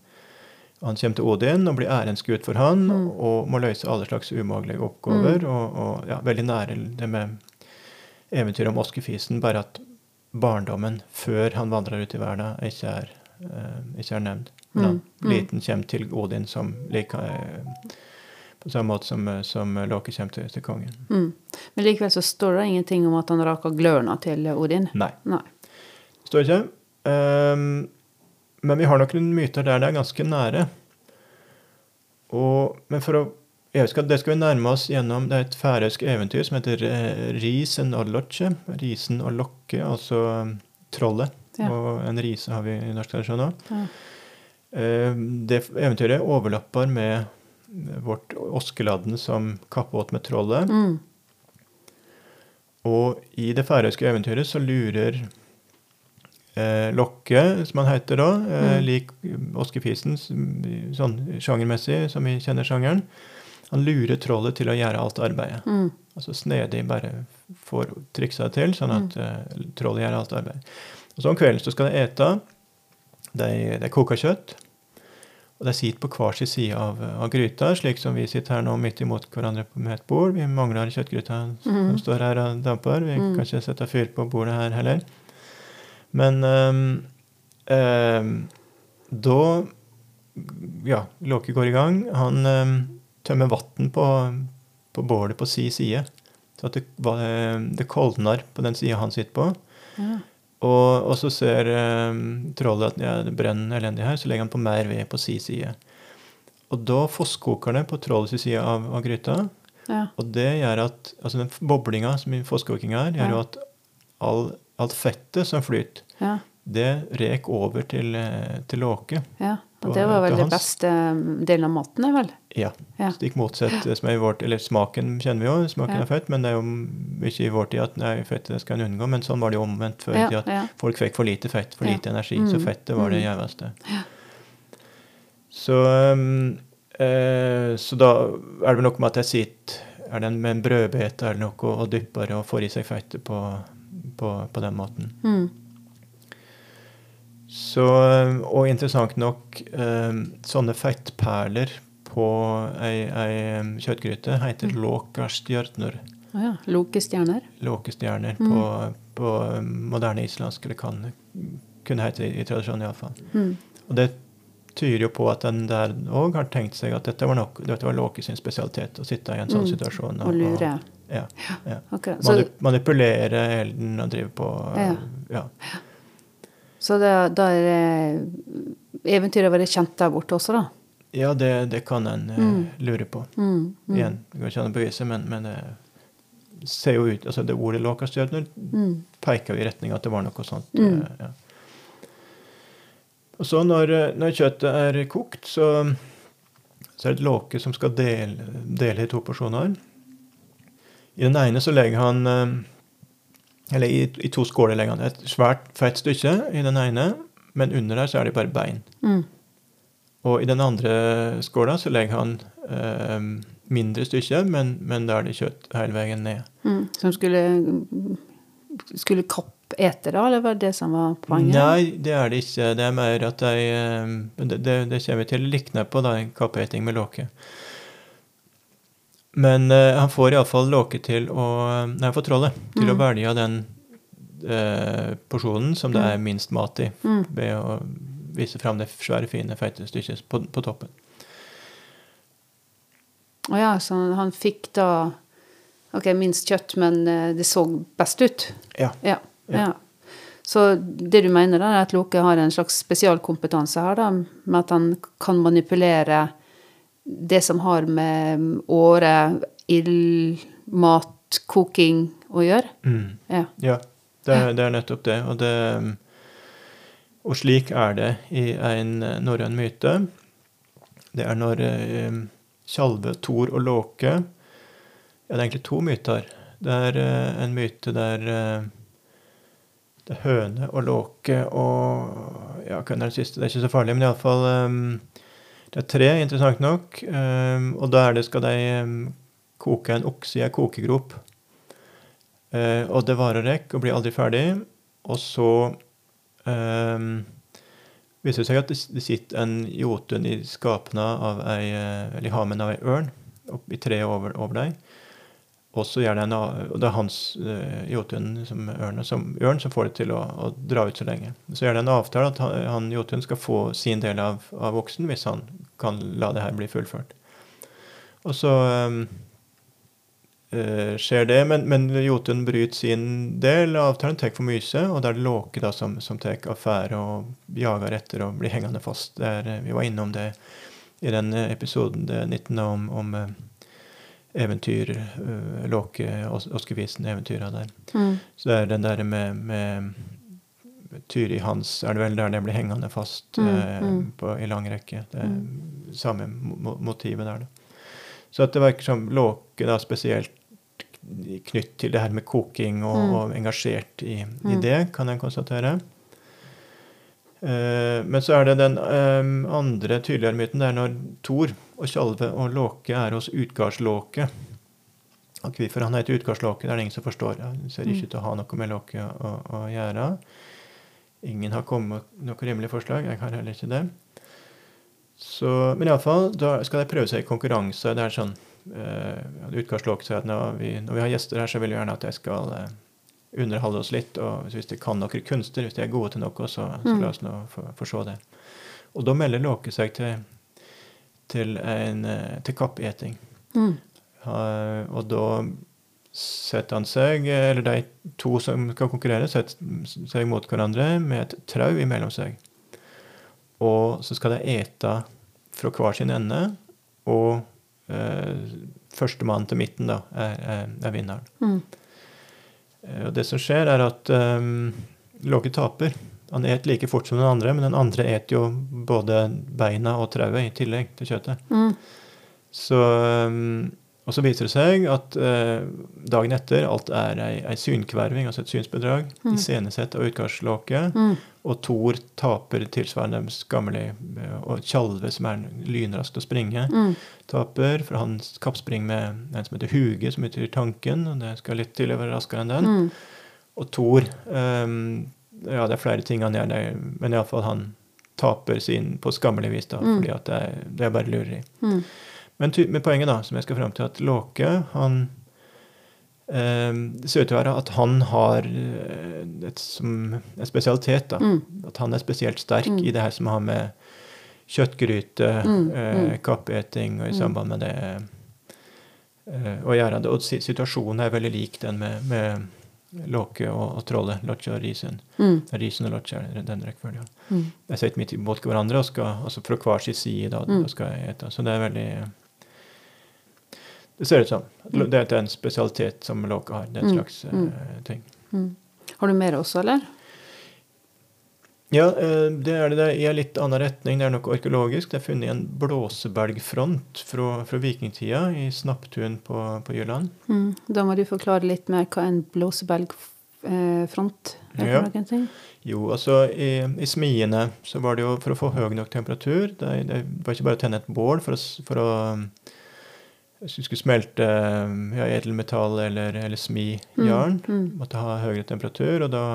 Han kommer til Odin og blir ærensgutt for han, og må løse alle slags umulige oppgaver. Og, og ja, veldig nære det med eventyret om Oskefisen, bare at barndommen før han vandrer ut i verden, ikke er, eh, ikke er nevnt. Mm. han liten kommer til Odin som like, eh, på samme måte som, eh, som Låke kommer til, til kongen. Mm. Men likevel så står det ingenting om at han raker glørne til Odin. Nei. Nei. Står ikke. Um, men vi har noen myter der det er ganske nære. Og, men for å at Det skal vi nærme oss gjennom det er et færøysk eventyr som heter eh, Risen og Lokke. Risen og Lokke, altså um, trollet. Ja. Og en rise har vi i norsk tradisjon òg. Ja. Det eventyret overlapper med vårt Oskeladden som kappåt med trollet. Mm. Og i det færøyske eventyret så lurer eh, Lokke, som han heter da, eh, Mm. lik Oskefisen, sånn sjangermessig som vi kjenner sjangeren, han lurer trollet til å gjøre alt arbeidet. Mm. Altså snedig bare får triksa til, sånn at eh, trollet gjør alt arbeidet. Og så om kvelden så skal de ete. De, de koker kjøtt. Og de sitter på hver sin side av, av gryta, slik som vi sitter her nå midt imot hverandre på med et bord. Vi mangler kjøttgryta som står her og damper. Vi kan ikke sette fyr på bordet her heller. Men um, um, da Ja, Låke går i gang. Han ehm, tømmer vann på, på bålet på si side. Så at det, det koldner på den sida han sitter på. Ja. Og, og så ser um, trollet at ja, det brenner elendig her, så legger han på mer ved på si side. Og da fosskoker det på trollets side av, av gryta. Ja. Og det gjør at altså den boblinga som i fosskokinga er, gjør jo at all, alt fettet som flyter, Ja. Det rek over til, eh, til Åke. Ja, og det var vel den beste mm, delen av maten, vel? Ja. Ja. Stikk motsatt det som er i vår Eller smaken kjenner vi jo, smaken Ja. er fett, men det er jo ikke i vår tid at nei, fettet skal en unngå. Men sånn var det jo omvendt før. i Ja, tida, at. Folk fikk for lite fett, for lite energi. Så Mm. fettet var det Mm. gjeveste. Så, um, eh, så da er det vel noe med at jeg sitter er det med en brødbete eller noe og dypper og får i seg fettet på, på, på den måten. Mm. Så, og interessant nok, eh, sånne fettperler på ei, ei kjøttgryte heter Mm. låkastjørnur. Oh ja. Lokestjerner. Mm. på, på moderne islandsk, eller kan kunne hete i, i tradisjonen iallfall. Mm. Og det tyder jo på at den der òg har tenkt seg at dette var, nok, dette var Låke sin spesialitet, å sitte i en sånn Mm. situasjon. Og lure. ja, ja. Akkurat. Så, Manip manipulere elden og drive på Ja. ja. Så da, da er det eventyret være kjent der borte også, da? Ja, det, det kan en eh, Mm. lure på. Mm. Mm. Igjen, det går ikke an å bevise, men, men det ser jo ut altså Det ordet låkastjørner Mm. peker jo i retning at det var noe sånt. Mm. eh, ja. Og så når, eh, når kjøttet er kokt, så, så er det et låke som skal dele, dele i to porsjoner. I den ene så legger han eh, Eller i, i to skåler legger han et svært fett stykke i den ene, men under der så er det bare bein. Mm. Og i den andre skåla så legger han eh, mindre stykker, men, men da er det kjøtt hele veien ned. Mm. Som skulle Skulle Kapp ete da, eller var det det som var poenget? Nei, det er det ikke. Det er mer at de eh, Det, det, det kommer vi til likne på, da, en kappeting med låke. Men uh, han får iallfall låke til å Nei, han får trollet til å Mm. velge den uh, porsjonen som det er minst mat i, Mm. ved å vise fram det svære, fine, feite stykket på, på toppen. Å ja, så han fikk da Ok, minst kjøtt, men eh, det så best ut? Ja. Ja. Ja. ja. Så det du mener, da, er at Loke har en slags spesialkompetanse her, da, med at han kan manipulere det som har med åre, ild, mat, koking å gjøre? Mm. Ja. Ja, det, er- det er nettopp det. Og, det. og slik er det i en eh, norrøn myte. Det er når eh, Tjalve, Thor og Låke Ja, det er egentlig to myter. Det er uh, en myte der uh, det er høne og låke og Ja, hva er den siste? Det er ikke så farlig, men iallfall um, Det er tre, interessant nok. Um, og da er det, skal de um, koke en okse i ei kokegrop. Eh, og det varer rekk og blir aldri ferdig. Og så um, viser det seg at det, sitter en jotun i skapene av ei, eh, eller i hamen av ei ørn oppi treet over, over deg. Og gjerne en, og det er hans uh, jotun som ørn, som, ørn som får det til å, å dra ut så lenge. Så gjør det en avtale at han, han jotun skal få sin del av, av oksen hvis han kan la det her bli fullført. Og så um, uh, skjer det, men, men Jotun bryter sin del av avtalen, tar for mye, og det er Låke da som, som tar affære og jager etter og blir hengende fast. Er, eh, vi var innom det i den episoden det 19. om, om eventyr, uh, Låke, Oskevisen-eventyra der. Mm. Så det er den der med, med Tyri Hans, er det vel der det blir hengende fast Mm, eh, mm. På, i lang rekke. Det er samme mo motivet der, da. Så at det virker som Låke da spesielt knytt til det her med koking og, Mm. og engasjert i, i Mm. det, kan jeg konstatere. Eh, men så er det den eh, andre tydeligere myten. Det er når Thor og Tjalve og Låke er hos Utgardslåke. Og hvorfor han heter Utgardslåke, det er det ingen som forstår. Han ser ikke ut til å ha noe med Låke å, å gjøre. Ingen har kommet med noe rimelig forslag. Jeg har heller ikke det. Så, men iallfall, da skal de prøve seg i konkurranse. Det er sånn uh, Utgardslåke sier at når vi, når vi har gjester her, så vil vi gjerne at de skal eh, underholde oss litt. Og hvis de kan noen kunster, hvis de er gode til noe, så, så Mm. la oss nå få, få se det. Og da melder Låke seg til, til, en, eh, til kappeting. Mm. Uh, og da setter han seg, eller de to som skal konkurrere, setter seg mot hverandre med et trau imellom seg. Og så skal de ete fra hver sin ende, og uh, førstemann til midten da, er, er, er vinneren. Mm. Uh, Og det som skjer, er at um, Låke taper. Han et like fort som den andre, men den andre et jo både beina og trauet i tillegg til kjøttet. Mm. Så, um, og så viser det seg at eh, dagen etter alt er ei, ei synkverving, altså et synsbedrag, iscenesett av utgangslåket. Mm. Og Thor taper tilsvarende skammelig. eh, Og Tjalve, som er lynrask til å springe, Mm. taper. For han kappspringer med en som heter Huge, som betyr tanken. Og det skal litt til å være raskere enn den. Mm. Og Thor ehm, Ja, det er flere ting han gjør, det, men iallfall han taper sin på skammelig vis, da, Mm. fordi at det er, det er bare lureri. Mm. Men, men poenget da, som jeg skal fram til, at Låke han ehm, Det ser ut til å være at han har eh, et, som, en spesialitet. da, Mm. At han er spesielt sterk Mm. i det her som har med kjøttgryte, Mm, eh, mm. kappeting og i samband med det eh, å gjøre. det. Og situasjonen er veldig lik den med, med Låke og, og Trolle, Lotje og Risen. Mm. Risen og Lotje er den rekkefølgen. Mm. Jeg sitter midt imot hverandre, og skal, altså fra hver sin side. Da, Mm. skal jeg ete. Så det er veldig Det ser ut som. Mm. Det er en spesialitet som Låke har. Det er en Mm. slags eh, Mm. ting. Mm. Har du mer også, eller? Ja, eh, det er det i en litt annen retning. Det er noe arkeologisk. Det er funnet en blåsebelgfront fra, fra vikingtida i Snapptun på, på Jylland. Mm. Da må du forklare litt mer hva en blåsebelgfront er Ja. noen ting. Jo, altså i, i smiene så var det jo for å få høy nok temperatur. Det, det var ikke bare å tenne et bål for å, for å Hvis du skulle smelte ja, edelmetall eller, eller smi jern, Mm. måtte ha høyere temperatur, og da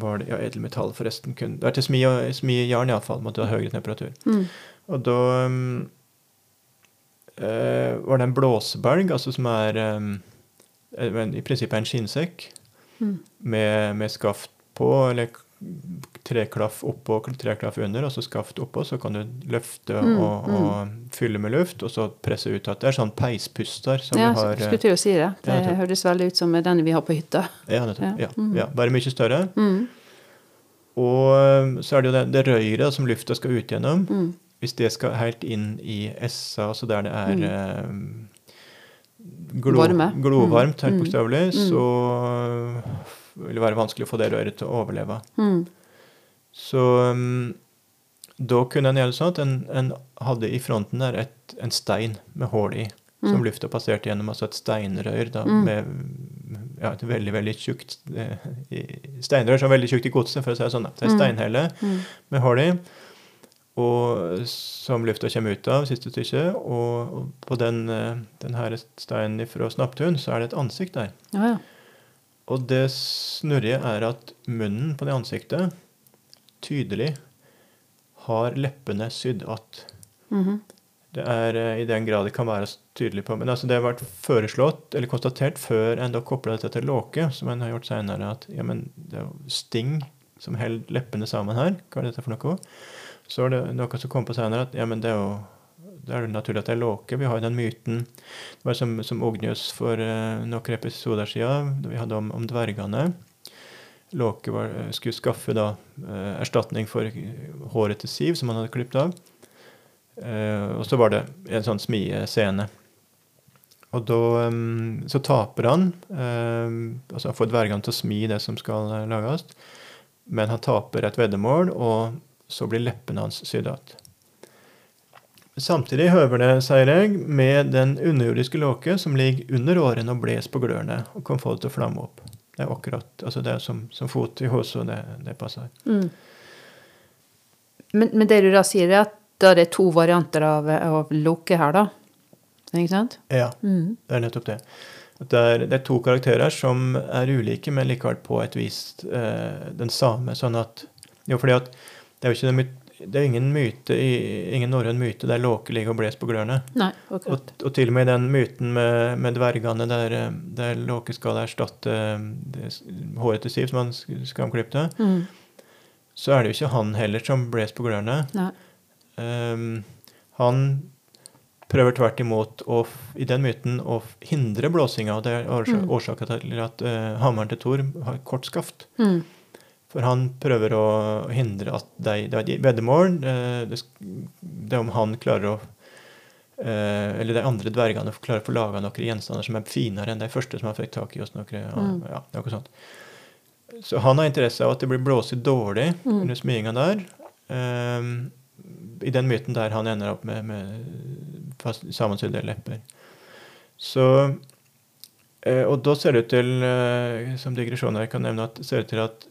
var det Ja, edelmetall forresten kun Det er til smi, og- smi jern iallfall, måtte ha høyere temperatur. Mm. Og da um, uh, var det en blåsebelg, altså som er um, eh, men i prinsippet en skinnsekk Mm. med, med skaft på, eller k- treklaff oppå og treklaff under, og så skaft oppå, så kan du løfte Mm, og, og fylle med luft, og så presse ut at Det er sånn peispuster som Ja, vi har eh, skulle til å si det. Det Ja, høres veldig ut som den vi har på hytta. ja, ja. ja, Mm. ja, bare mye større. Mm. Og um, så er det jo det, det røret som lufta skal ut gjennom. Mm. Hvis det skal helt inn i essa, altså der det er Mm. eh, glo, glovarmt, helt Mm. bokstavelig, Mm. så vil være vanskelig å få det røret til å overleve. Mm. Så um, da kunne en gjøre sånn at en, en hadde i fronten der et, en stein med hull i, som Mm. lufta passerte gjennom, altså et steinrør da, Mm. med ja, et veldig, veldig tjukt eh, Steinrør som er veldig tjukt i godset, for å si det sånn. Det er Mm. steinhelle Mm. med hull i, og som lufta kommer ut av, siste stykket. Og, og på den, eh, den her steinen fra Snapptun så er det et ansikt der. Ja, ja. Og det snurrige er at munnen på det ansiktet tydelig har leppene sydd att. Mhm. Det er eh, i den grad det kan være tydelig på Men altså det har vært foreslått, eller konstatert, før en da kobla dette til låke, som en har gjort seinere, at ja, men det er sting som holder leppene sammen her. Hva er dette for noe? Så er det noe som kom på seinere, at ja, men det er jo det er det naturlig at det er låke. Vi har jo den myten Det var som, som Ognius for uh, noen episoder siden, da vi hadde om, om dvergene. Låke var, eh, skulle skaffe da eh, erstatning for håret til Siv, som han hadde klippet av. Uh, og så var det en sånn smiescene. Og da um, så taper han. Um, altså han får dvergene til å smi det som skal lages. Men han taper et veddemål, og så blir leppene hans sydd igjen. Samtidig høver det, sier jeg, med den underjordiske låke som ligger under årene og bles på glørne og kan få det til å flamme opp. Det er akkurat altså det er som, som fot i og det, det passer. Mm. Men, men det du da sier, er at da det er to varianter av, av loke her, da? Ikke sant? Ja, Mm. det er nettopp det. Det, er, det er to karakterer som er ulike, men likevel på et vis eh, den samme. Sånn at Jo, fordi at det er jo ikke det myt- det er ingen myte i, ingen norrøn myte der låke ligger og bles på glørne. Nei, Og, og til og med i den myten med, med dvergene der, eh, der Låke skal erstatte eh, det, håret til Siv, som han sk- skamklipte, Mm. så er det jo ikke han heller som bles på glørne. Um, han prøver tvert imot å, i den myten å hindre blåsinga, og det er Mm. årsaken til at uh, hammeren til Thor har kort skaft. Mm. For han prøver å hindre at de, det er et veddemål. eh, Det, er om han klarer å eh, Eller de andre dvergene klarer å få laga noen gjenstander som er finere enn de første som han fikk tak i. hos noen, ja, Mm. ja, noe sånt. så han har interesse av at det blir blåst dårlig under smyinga der. Um, I den myten der han ender opp med, med sammensydde lepper. Så eh, Og da ser det ut til, eh, som digresjon her kan nevne, at det ser ut til at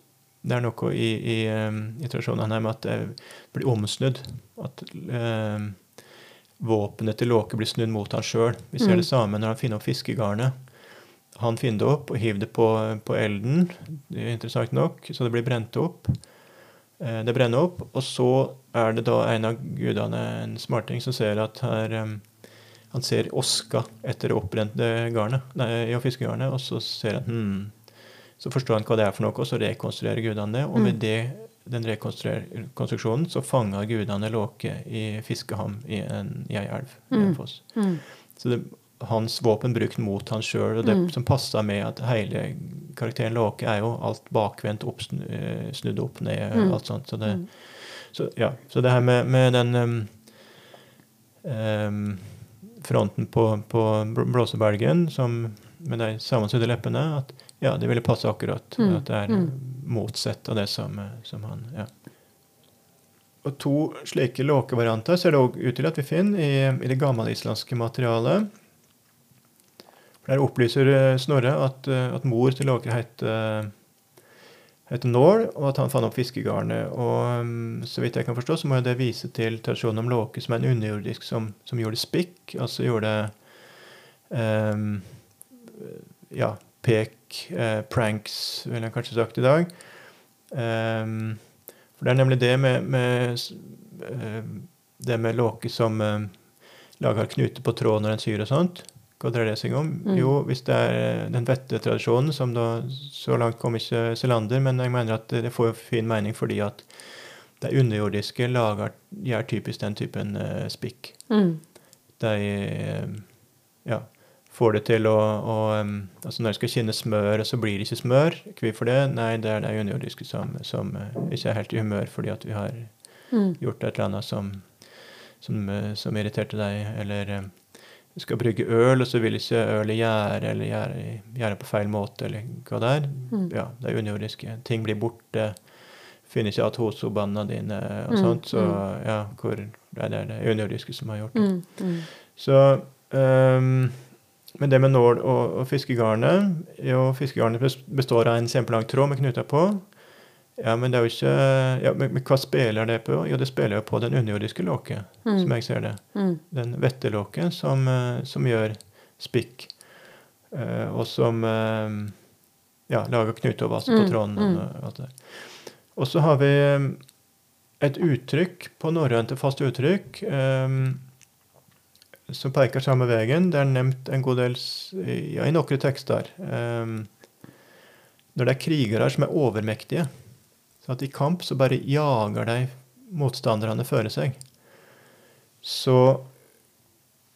det er noe i, i, um, i tradisjonen her med at det blir omsnudd. At eh, våpenet til Låke blir snudd mot han sjøl. Vi ser Mm. det samme når han finner opp fiskegarnet. Han finner det opp og hiver det på, på elden, det er interessant nok, så det blir brent opp. Eh, Det brenner opp, og så er det da en av gudene, en smarting, som ser at her um, Han ser oska etter det oppbrente garnet, nei, ja, fiskegarnet, og så ser han hmm, Så forstår han hva det er for noe, og så rekonstruerer gudene det. Og med Mm. det, den rekonstruksjonen så fanger gudene Låke i fiskeham i en, i ei elv. i en Mm. foss. Mm. Så det, hans våpen brukt mot han sjøl, og det Mm. som passer med at hele karakteren Låke er jo alt bakvendt, eh, snudd opp ned, Mm. alt sånt. Så det, så, ja, så det her med, med den um, um, fronten på, på blåsebelgen som, med de sammensydde leppene, at ja, det ville passe akkurat. Mm. At det er Mm. motsatt av det som, eh, som han ja. Og to slike låkevarianter ser det òg ut til at vi finner i, i det gammelislandske materialet. Der opplyser eh, Snorre at, eh, at mor til Låke heter heter Nål, og at han fant opp fiskegarnet. Og um, så vidt jeg kan forstå, så må jo det vise til tradisjonen om Låke som er en underjordisk som, som gjorde spikk, altså gjorde um, ja, pek, eh, pranks, ville jeg kanskje sagt i dag. Um, for det er nemlig det med, med eh, det med Låke som uh, lager knute på tråd når en syr og sånt. Hva dreier det seg om? Mm. Jo, hvis det er den den vettetradisjonen, som da Så langt kom ikke Selander, men jeg mener at det det får fin mening fordi at de underjordiske lager, gjør typisk den typen uh, spikk. Mm. De eh, ja, får det til å, å um, altså Når jeg skal kinne smør, så blir det ikke smør. Hvorfor det? Nei, det er det juniordiske som, som eh, ikke er helt i humør fordi at vi har Mm. gjort et eller annet som, som, eh, som irriterte deg, eller du skal brygge øl, og så vil ikke ølet gjære, eller gjære, gjære på feil måte, eller hva det er. Mm. Ja, det er underjordiske. Ting blir borte. Finner ikke at hosobanda dine, og Mm, sånt. Så mm. ja, hvor det er det underjordiske som har gjort det. Mm. Mm. Så ehm, Men det med nål og, og fiskegarnet Jo, fiskegarnet består av en kjempelang tråd med knuter på. Ja, men det er jo ikke ja, men, men hva spiller det på? Jo, det spiller jo på den underjordiske låket, Mm. som jeg ser det. Mm. Den vettelåket som, eh, som gjør spikk, eh, og som eh, ja, lager på Mm, tråden. mm. Og, alt det. der. og så har vi et uttrykk på norrønt, fast uttrykk, eh, som peker samme veien. Det er nevnt en god del ja, i noen tekster. Um, når det er krigere som er overmektige, så at i kamp så bare jager de motstanderne føre seg, så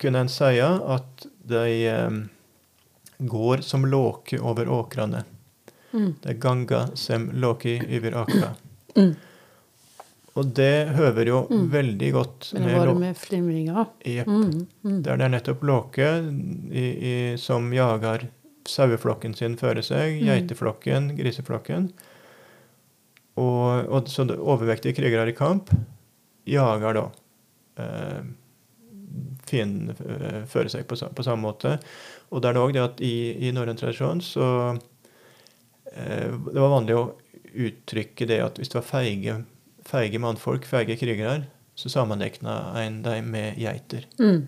kunne en si at de um, går som låke over åkrene. Mm. Er ganga sem låki over åkra. Mm. Og det høver jo Mm. veldig godt med med varme flimringer. Jepp. Mm. Mm. Der det er nettopp låke i, i, som jager saueflokken sin føre seg, Mm. geiteflokken, griseflokken. Og, og så overvektige krigere i kamp jager da eh, fienden eh, føre seg på, på samme måte. Og det er det òg det at i, i norrøn tradisjon så eh, Det var vanlig å uttrykke det at hvis det var feige, feige mannfolk, feige krigere, så sammenlikna en dem med geiter. Mm.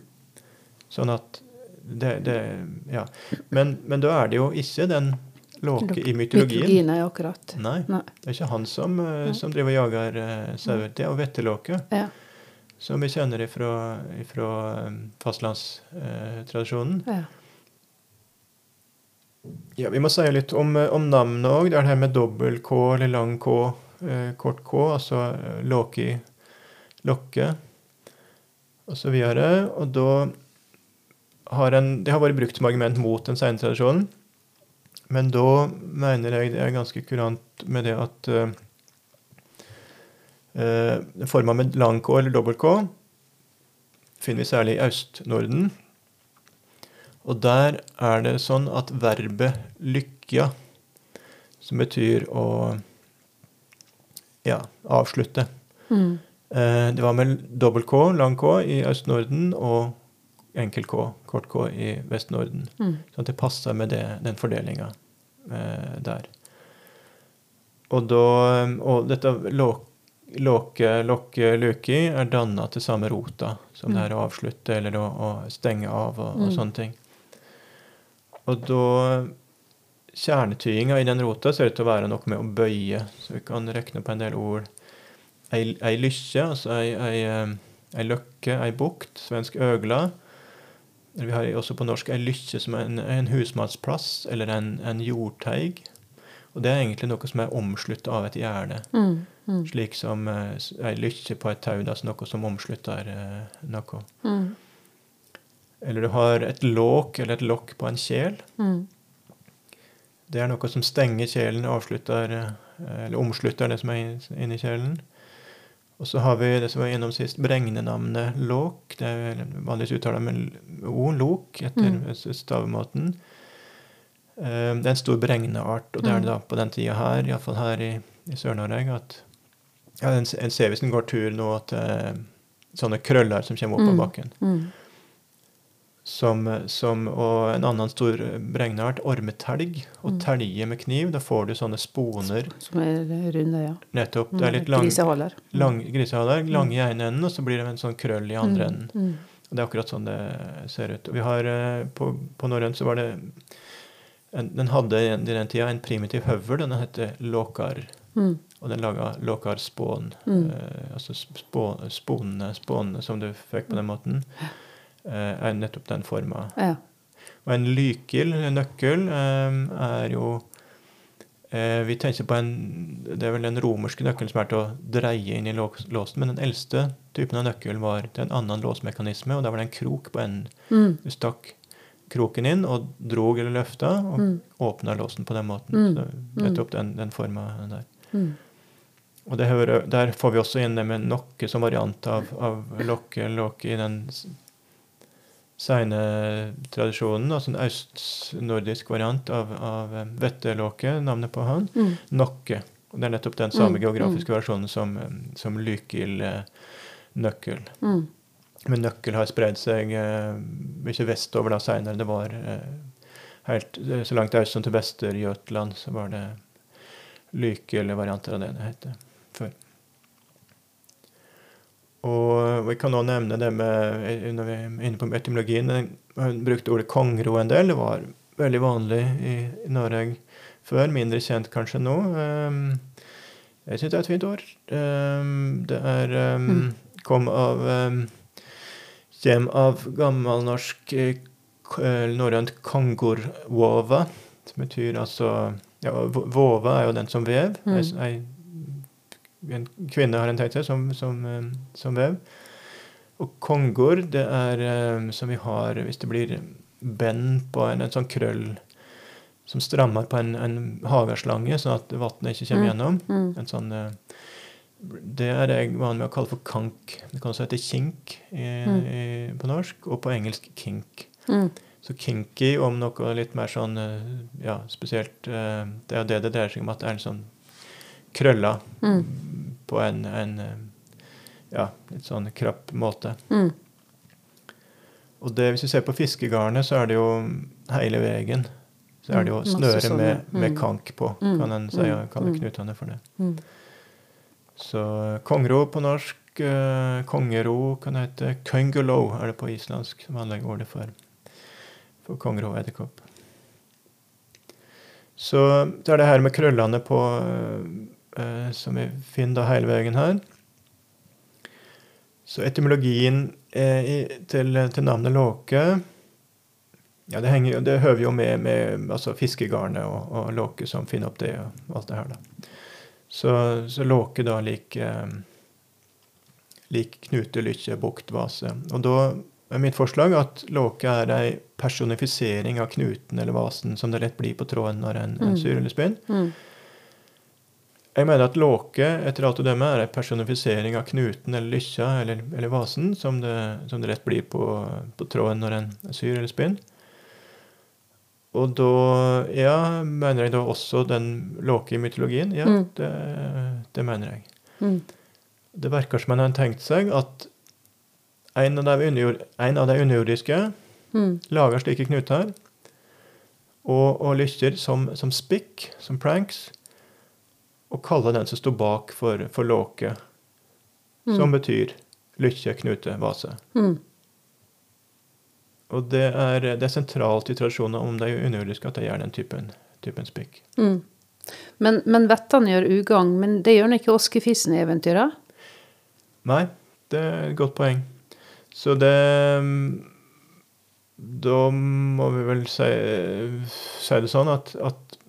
Sånn at det, det Ja. Men, men da er det jo ikke den låke i mytologien. Mytologien er akkurat. Nei. Nei. Det er ikke han som, eh, som driver og jager uh, sauer. Det er jo vettelåke, Ja. som vi kjenner ifra eh, fastlandstradisjonen. ja. Ja, vi må si litt om, eh, om navnet òg. Det er det her med dobbel K eller lang K, eh, kort K, altså eh, Låki, Lokke osv. Og, og da har en Det har vært brukt som argument mot den senere tradisjonen. Men da mener jeg det er ganske kurant med det at uh, forma med lang K eller dobbel K finner vi særlig i Øst-Norden. Og der er det sånn at verbet 'lykkja', som betyr å ja, avslutte. Mm. Eh, det var med dobbel K, lang K, i Øst-Norden og enkel K, kort K, i Vest-Norden. Mm. Så at det passer med det, den fordelinga eh, der. Og, da, og dette låk, låke, lokke, luki er danna til samme rota som Mm. det er å avslutte eller å, å stenge av og, og Mm. sånne ting. Og da Kjernetydinga i den rota ser ut til å være noe med å bøye, så vi kan rekne på en del ord. Ei, ei lykke, altså ei, ei, eh, ei løkke, ei bukt, svensk øgla. Vi har også på norsk ei lykke som er en, en husmannsplass eller en, en jordteig. Og det er egentlig noe som er omslutta av et gjerde. Mm. Mm. Slik som uh, ei lykke på et tau, altså noe som omslutter uh, noe. Mm. Eller du har et låk eller et lokk på en kjel. Mm. Det er noe som stenger kjelen og eh, eller omslutter det som er inn- inni kjelen. Og så har vi det som var innom sist, bregnenavnet låk. Det er vanligvis uttalt med o, lok, etter Mm. stavemåten. Eh, Det er en stor bregneart, og det er det da på den tida her, iallfall her i, i Sør-Norge, at ja, en, en ser hvis en går tur nå til sånne krøller som kommer opp av Mm. bakken. Mm. Som, som, og en annen stor bregneart, ormetelg. Og Mm. telje med kniv, da får du sånne sponer. Som er runde, ja. Nettopp. Det er litt lang, Grisehaler. lang, grisehaler, lange i ene enden, og så blir det en sånn krøll i andre enden. Mm. Og det er akkurat sånn det ser ut. Og vi har, eh, på, på norrønt så var det en, Den hadde i den- i tida en primitiv høvel. Den heter låkar. Mm. Og den laga låkarspån. Mm. Eh, altså spå, spånene, spånene som du fikk på den måten, eh, er nettopp den forma. Ja. Og en lykil, en nøkkel, eh, er jo eh, Vi tenker på en Det er vel den romerske nøkkelen som er til å dreie inn i låsen, men den eldste typen av nøkkel var til en annen låsmekanisme, og da var det en krok på enden. Mm. Du stakk kroken inn og drog eller løfta, og Mm. åpna låsen på den måten. Mm. Så er nettopp den, den forma der. Mm. Og det hører, der får vi også inn det med nokke som variant av, av lokke, låke i den s- seine tradisjonen. Altså en østnordisk variant av, av eh, vettelåke, navnet på han. Mm. Nokke. Og det er nettopp den samme Mm, geografiske versjonen som, eh, som lykil-nøkkel. Mm. Men nøkkel har spredd seg eh, mye vestover da seinere. Det var eh, helt eh, så langt øst som til Vester-Jøtland, så var det lykel-varianter av det det heter før. Og vi kan også nevne det med eh, Når vi er inne på etymologien Hun brukte ordet kongro en del. Det var veldig vanlig i, Norge før. Mindre kjent kanskje nå. Jeg syns det er et fint ord. Det er Kom av Kjem av gammelnorsk eh, eh, norrønt kongorvova, som betyr altså ja, Vova er jo den som vev. Mm. Ei en kvinne har en tøyte som, som, eh, som vev. Og kongor, det er eh, som vi har hvis det blir bend på en, en sånn krøll som strammer på en, en hageslange, sånn at vannet ikke kommer Mm. gjennom. Mm. En sånn, eh, det er jeg vanlig med å kalle for kank. Det kan også hete kink i, Mm. i, på norsk, og på engelsk kink. Mm. Så kinky om noe litt mer sånn ja, spesielt Det er jo det det dreier seg om, at det er en sånn krølla Mm. på en, en ja, litt sånn krapp måte. Mm. Og det, hvis vi ser på fiskegarnet, så er det jo hele veien. Så er det jo Mm, snøre med, med mm. kank på, Mm, kan en si, og kalle knutene for det. Mm. Så kongro på norsk, eh, kongero kan det hete. Köngelo er det på islandsk, som anlegger ordet for, for kongro edderkopp. Så det er det her med krøllene på eh, som vi finner da hele veien her. Så etymologien eh, til, til navnet låke ja, det, henger, det høver jo med, med altså fiskegarnet og, og låke som finner opp det og alt det her. da. Så, så låke da lik, eh, lik knute, lykkje, bukt, vase. Og da er mitt forslag at låke er ei personifisering av knuten eller vasen, som det lett blir på tråden når en, en Mm. syr eller spinn. Mm. Jeg mener at låke etter alt å dømme er en personifisering av knuten eller lykkja eller, eller vasen, som det, som det rett blir på, på tråden når en syr eller spinner. og da Ja, mener jeg da også den Låke i mytologien? Ja, Mm. det, det mener jeg. Mm. Det virker som han har tenkt seg at en av de, underjord, en av de underjordiske Mm. lager slike knuter og, og lykker som, som spikk, som pranks, og kaller den som står bak for, for låke, som betyr lykke, knute, vase. Mm. Og det er, det er sentralt i tradisjonen om de underjordiske at de gjør den typen, typen spikk. Mm. Men, men vettene gjør ugagn, men det gjør den ikke Oskefisen i eventyret? Nei, det er et godt poeng. Så det mm, Da må vi vel si, si det sånn at, at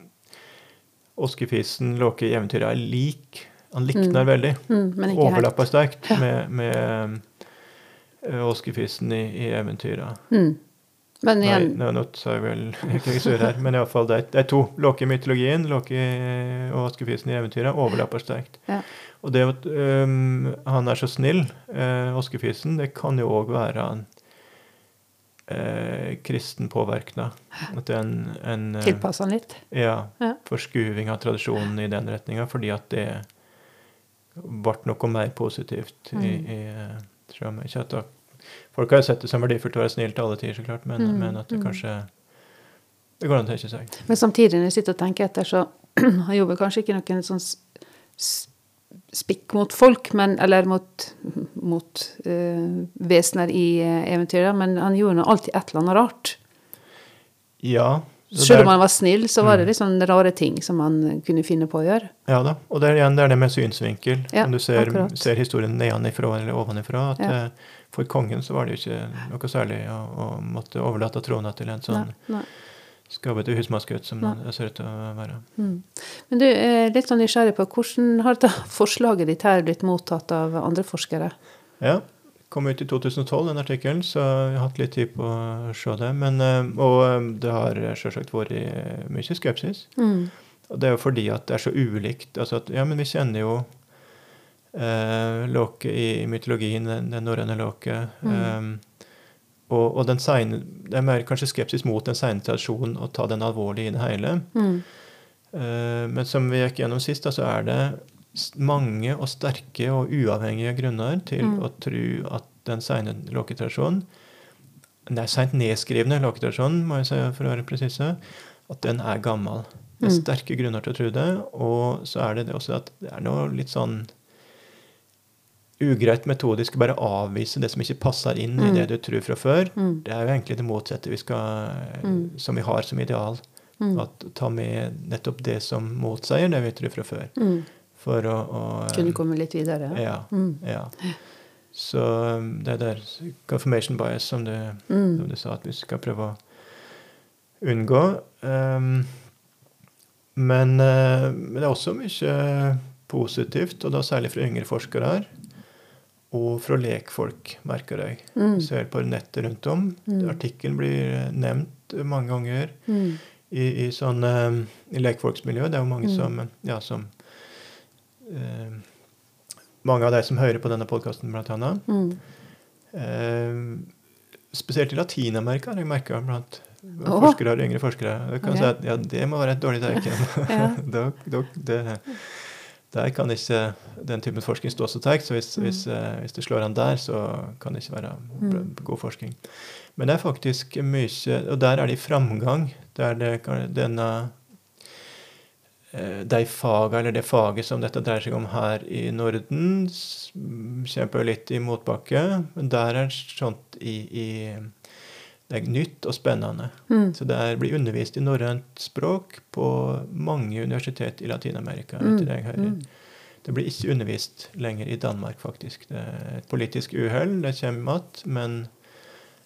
Oskefisen Låke i eventyret er lik. Han likner veldig. Mm, ikke helt. Overlapper sterkt med, med eh, Oskefisen i, i eventyret. Mm. Men Nei, igjen nå, nå sa jeg vel ikke sur her, men iallfall det, det er to. Låke i mytologien Låke og Oskefisen i eventyret overlapper sterkt. ja. Og det at øhm, han er så snill, eh, Oskefisen, det kan jo òg være en eh, kristen påvirkning. At det er en, en Tilpassa den litt. ja, Ja. forskuving av tradisjonen i den retninga, fordi at det ble noe mer positivt i, Mm. i eh, tror jeg, ikke at da, Folk har jo sett det som verdifullt å være snill til alle tider, så klart, men, Mm, men at det mm. kanskje Det går an å tenke seg. Men samtidig, når jeg sitter og tenker etter, så har jobben kanskje ikke noen sånn spikk mot folk, men, eller mot, mot uh, vesener i uh, eventyret, men han gjorde alltid et eller annet rart. Ja. Selv om han var snill, så Mm. var det litt sånne rare ting som han kunne finne på å gjøre. Ja da. Og det er igjen det er det med synsvinkel. Ja, om du ser, ser historien nedenifra eller ovenifra. At Ja. eh, for kongen så var det jo ikke noe særlig å, å måtte overlate trona til en sånn Nei, nei. Skabbete husmannsgutt som det ser ut til å være. Mm. Men du, litt sånn nysgjerrig på hvordan har dette forslaget ditt her blitt mottatt av andre forskere? Ja. Kom ut i 2012, den artikkelen, så jeg har hatt litt tid på å se det. Men, eh, og eh, det har selvsagt vært mye skepsis. Mm. Og det er jo fordi at det er så ulikt. Altså at, ja, men vi kjenner jo eh, Låke i mytologien, den, norrøne Låke. Mm. Eh, og, og den sene, det er mer kanskje skepsis mot den seine tradisjonen å ta den alvorlig i det hele. Mm. Uh, men som vi gikk gjennom sist, da, så er det mange og sterke og uavhengige grunner til Mm. å tro at den seine lokketradisjonen Den er seint nedskrivne lokketradisjonen, må jeg si for å være presise, at den er gammel. Det er Mm. sterke grunner til å tro det. Og så er det det også at det er noe litt sånn ugreit metodisk bare avvise det som ikke passer inn i Mm. det du tror fra før. Mm. Det er jo egentlig det motsatte vi skal, Mm. som vi har som ideal. Mm. At ta med nettopp det som motsier det vi tror fra før. Mm. For å, å Kunne komme litt videre? ja. Mm. ja. Så um, det der confirmation bias som du, Mm. som du sa at vi skal prøve å unngå. Um, men, uh, men det er også mye positivt, og da særlig fra yngre forskere. Og fra lekfolk, merker jeg. Mm. Ser på nettet rundt om. Mm. Artikkelen blir nevnt mange ganger Mm. i, i sånn um, i lekfolksmiljø. Det er jo mange Mm. som ja, som eh, Mange av de som hører på denne podkasten, blant annet. Mm. Eh, spesielt i Latin-Amerika har jeg merka blant oh. forskere og yngre forskere. Jeg kan okay. si at ja, det må være et dårlig tegn. Ja. der kan ikke den typen forskning stå så sterkt. Så hvis, Mm. hvis, eh, hvis det slår an der, så kan det ikke være Mm. god forskning. Men det er faktisk mye Og der er det i framgang. Der det, denne eh, de faga, eller det faget som dette dreier seg om her i Norden, kjemper litt i motbakke. Men der er sånt i, i Det er nytt og spennende. Mm. Så det blir undervist i norrønt språk på mange universitet i Latin-Amerika. Mm. etter det jeg hører. Mm. Det blir ikke undervist lenger i Danmark, faktisk. Det er et politisk uhell, det kommer igjen, men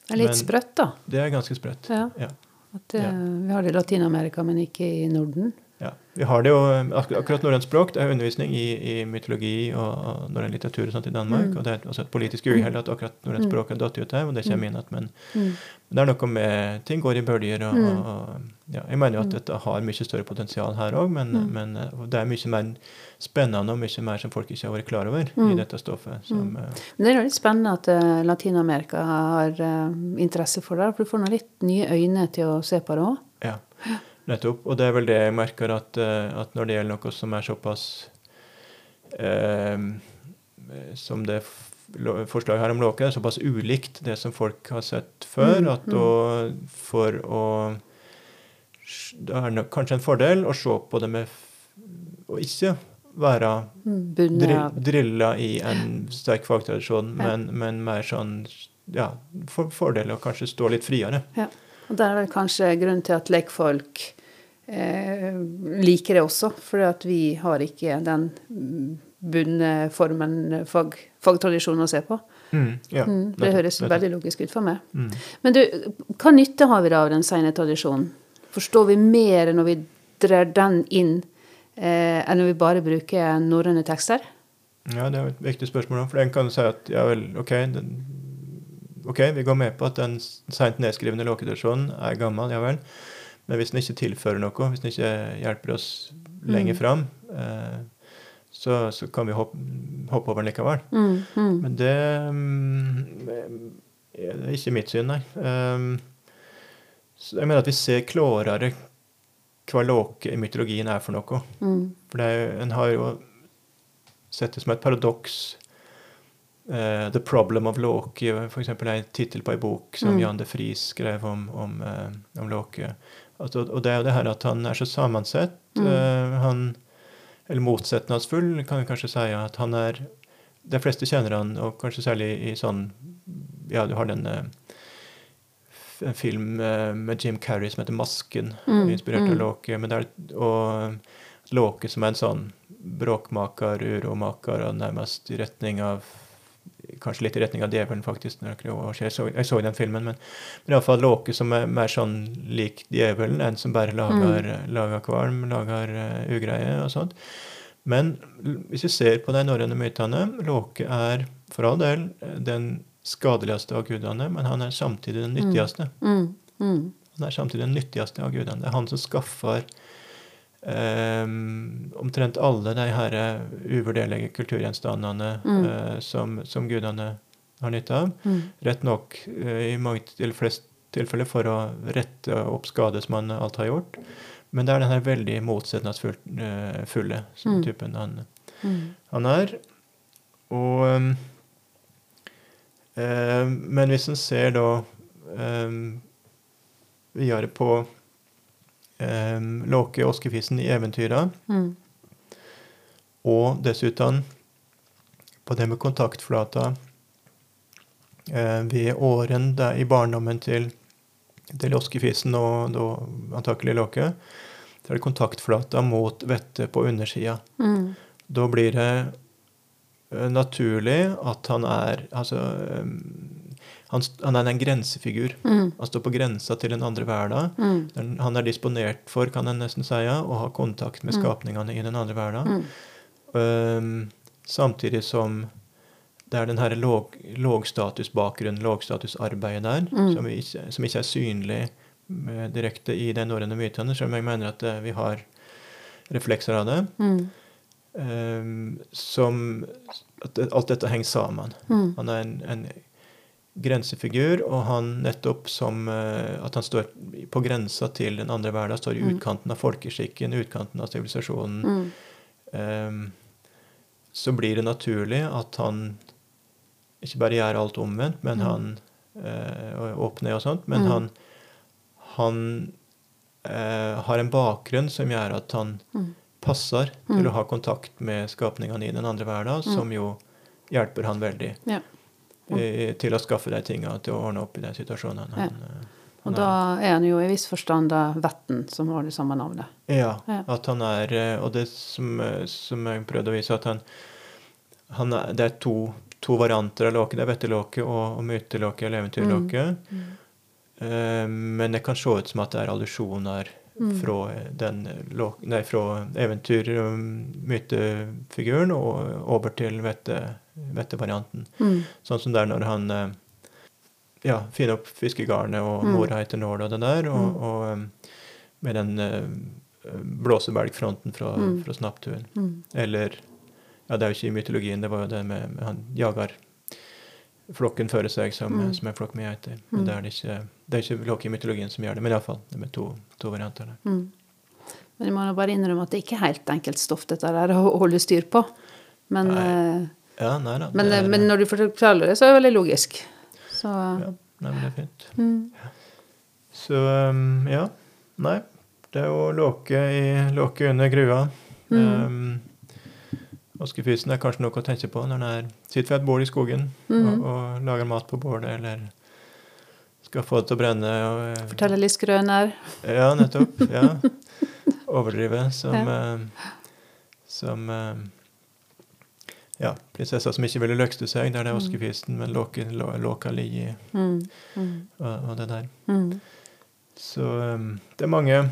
Det er litt Men- sprøtt, da. det er ganske sprøtt. Ja. Ja. At eh, Ja. vi har det i Latin-Amerika, men ikke i Norden. Vi har det jo, ak akkurat norrønt språk, det er undervisning i, i mytologi og, og norrøn litteratur og sånt i Danmark. Mm. Og det er også et politisk uhell at akkurat norrønt Mm. språk har datt ut her, og det kommer inn at, Men Mm. Men det er noe med Ting går i bølger. Og, Mm. og, og ja, jeg mener jo at Mm. dette har mye større potensial her òg, men, Mm. men eh, det er mye mer spennende og mye mer som folk ikke har vært klar over Mm. i dette stoffet. Som, eh, Men det er litt spennende at eh, Latin-Amerika har eh, interesse for det, for du får nå litt nye øyne til å se på det òg. ja. Nettopp. Og det er vel det jeg merker, at, eh, at når det gjelder noe som er såpass eh, Som det forslaget her om Låke, er såpass ulikt det som folk har sett før, Mm, at da for å Det er nok kanskje en fordel å se på det med Å ikke være Mm, av drilla i en sterk fagtradisjon, Ja. men, men mer sånn ja, for, fordel å kanskje stå litt friere. Ja. Og Det er vel kanskje grunnen til at lekfolk liker det også, fordi vi har ikke den mm, bundne formen fag, fagtradisjonen å se på. Mm, ja, Mm, det det høres det, veldig logisk ut for meg. Mm. Men du, hva nytte har vi da av den sene tradisjonen? Forstår vi mer når vi drar den inn, eh, enn når vi bare bruker norrøne tekster? Ja, det er et viktig spørsmål. For en kan si at ja vel, ok, den, ok, vi går med på at den seint nedskrivne låketradisjonen er gammel, ja vel. Men hvis den ikke tilfører noe, hvis den ikke hjelper oss lenger Mm. fram, eh, så, så kan vi hoppe, hoppe over den likevel. Mm, mm, Men det mm, er ikke mitt syn, nei. Um, så jeg mener at vi ser klarere hva låke i mytologien er for noe. mm, For det er, en har jo sett det som et paradoks. Uh, 'The Problem of Låke', eksempel er en tittel på ei bok som Mm. Jan de Fries skrev om, om, uh, om Låke. At, og det er jo det her at han er så sammensett. Mm. eh, han, eller motsetningsfull, kan vi kanskje si. At han er De fleste kjenner han, og kanskje særlig i sånn Ja, du har den eh, en film eh, med Jim Carrey som heter 'Masken', Mm, inspirert mm. av Låke. Men det er, og Låke som er en sånn bråkmaker, uromaker, og nærmest i retning av Kanskje litt i retning av djevelen, faktisk. når jeg, så, jeg så den filmen, men, men iallfall Låke som er mer sånn lik djevelen, en som bare lager, lager kvalm, lager uh, ugreie og sånt. Men hvis vi ser på de norrøne mytene Låke er for all del eh, den skadeligste av gudene, men han er samtidig den nyttigste. mm, mm, Han er samtidig den nyttigste av gudene. Det er han som skaffer eh, omtrent alle de her eh, uvurderlige kulturgjenstandene Mm. uh, som, som gudene har nytte av. mm, Rett nok uh, i mange til flest tilfeller for å rette opp skade som han alt har gjort. Men det er den her veldig motsetningsfulle fulle som Mm. typen han, mm, han er. Og um, Men hvis en ser da um, videre på um, Låke Oskefisen i eventyra, mm, og dessuten på det med kontaktflata eh, ved åren i barndommen til, til Oskefisen og da antakelig Låke, så er det kontaktflata mot vettet på undersida. mm, Da blir det eh, naturlig at han er altså eh, han, han er en grensefigur. mm, Han står på grensa til den andre verden. mm, Den, han er disponert for, kan en nesten si, å ha kontakt med Mm. skapningene i den andre verden. Mm, Um, samtidig som det er den her låg, lågstatusbakgrunnen, lågstatusarbeidet der, Mm. som, vi som ikke er synlig eh, direkte i de norrøne mytene, selv om jeg mener at eh, vi har reflekser av det. mm, Um, som at alt dette henger sammen. mm, Han er en, en grensefigur, og han nettopp som uh, at han står på grensa til den andre verden, står i Mm. utkanten av folkeskikken, utkanten av sivilisasjonen. Mm, Ehm, så blir det naturlig at han ikke bare gjør alt omvendt, men Mm. han uh, åpner og sånt, men Mm. han, han eh, har en bakgrunn som gjør at han mm, passer Mm. til å ha kontakt med skapningene i den andre verden, som jo hjelper han veldig Ja. eh, til å skaffe de tinga, til å ordne opp i de situasjonene. Han, eh, Og Nei. da er han jo i viss forstand da Vetten, som har det samme navnet. Ja, Ja. at han er eh, Og det som, eh, som jeg prøvde å vise, at han, han er, Det er to, to varianter av låke. Det er vettelåke og, og mytelåke eller eventyrlåke. Mm. Eh, men det kan se ut som at det er allusjoner Mm. fra den nei, fra eventyr- og mytefiguren og over til vette, vettevarianten. Mm. Sånn som det er når han ja, finne opp fiskegarnet, og Mm. mora heter Nål og det der, og, Mm. og um, med den uh, blåsebelgfronten fra, Mm. fra Snapptuen. Mm. Eller Ja, det er jo ikke i mytologien, det var jo det med, med han jager flokken fører seg som, Mm. som en flokk med geiter. Men det er det ikke, det er ikke i mytologien som gjør det, men iallfall. Med to, to varianter der. Mm. Men jeg må nå bare innrømme at det ikke er helt enkelt stoff dette der å holde styr på. Men, nei. Ja, nei da. men, er, men når du forklarer det, så er det veldig logisk. Så ja, nei, men det er fint. mm. Så um, ja. Nei. Det er jo låke, i, låke under grua. Mm. Um, Oskefysen er kanskje noe å tenke på når en er, sitter ved et bål i skogen Mm. og, og lager mat på bålet, eller skal få det til å brenne. Og, Fortelle forteller litt skrøner. Ja, nettopp. ja. Overdrive som Ja. eh, Som eh, Ja, prinsessa som ikke ville løkste seg, det er Mm. oskefisten, men låka ligger Mm. Mm. og, og det der. Mm. Så um, det er mange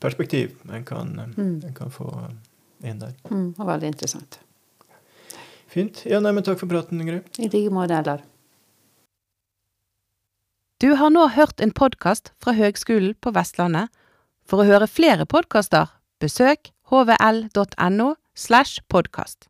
perspektiv en kan, um, en kan få um, inn der. Mm. Og veldig interessant. Fint. Ja, nei, men takk for praten, Ingrid. I like måte, Eldar. Du har nå hørt en podkast fra Høgskolen på Vestlandet. For å høre flere podkaster, besøk hvl.no slash podkast.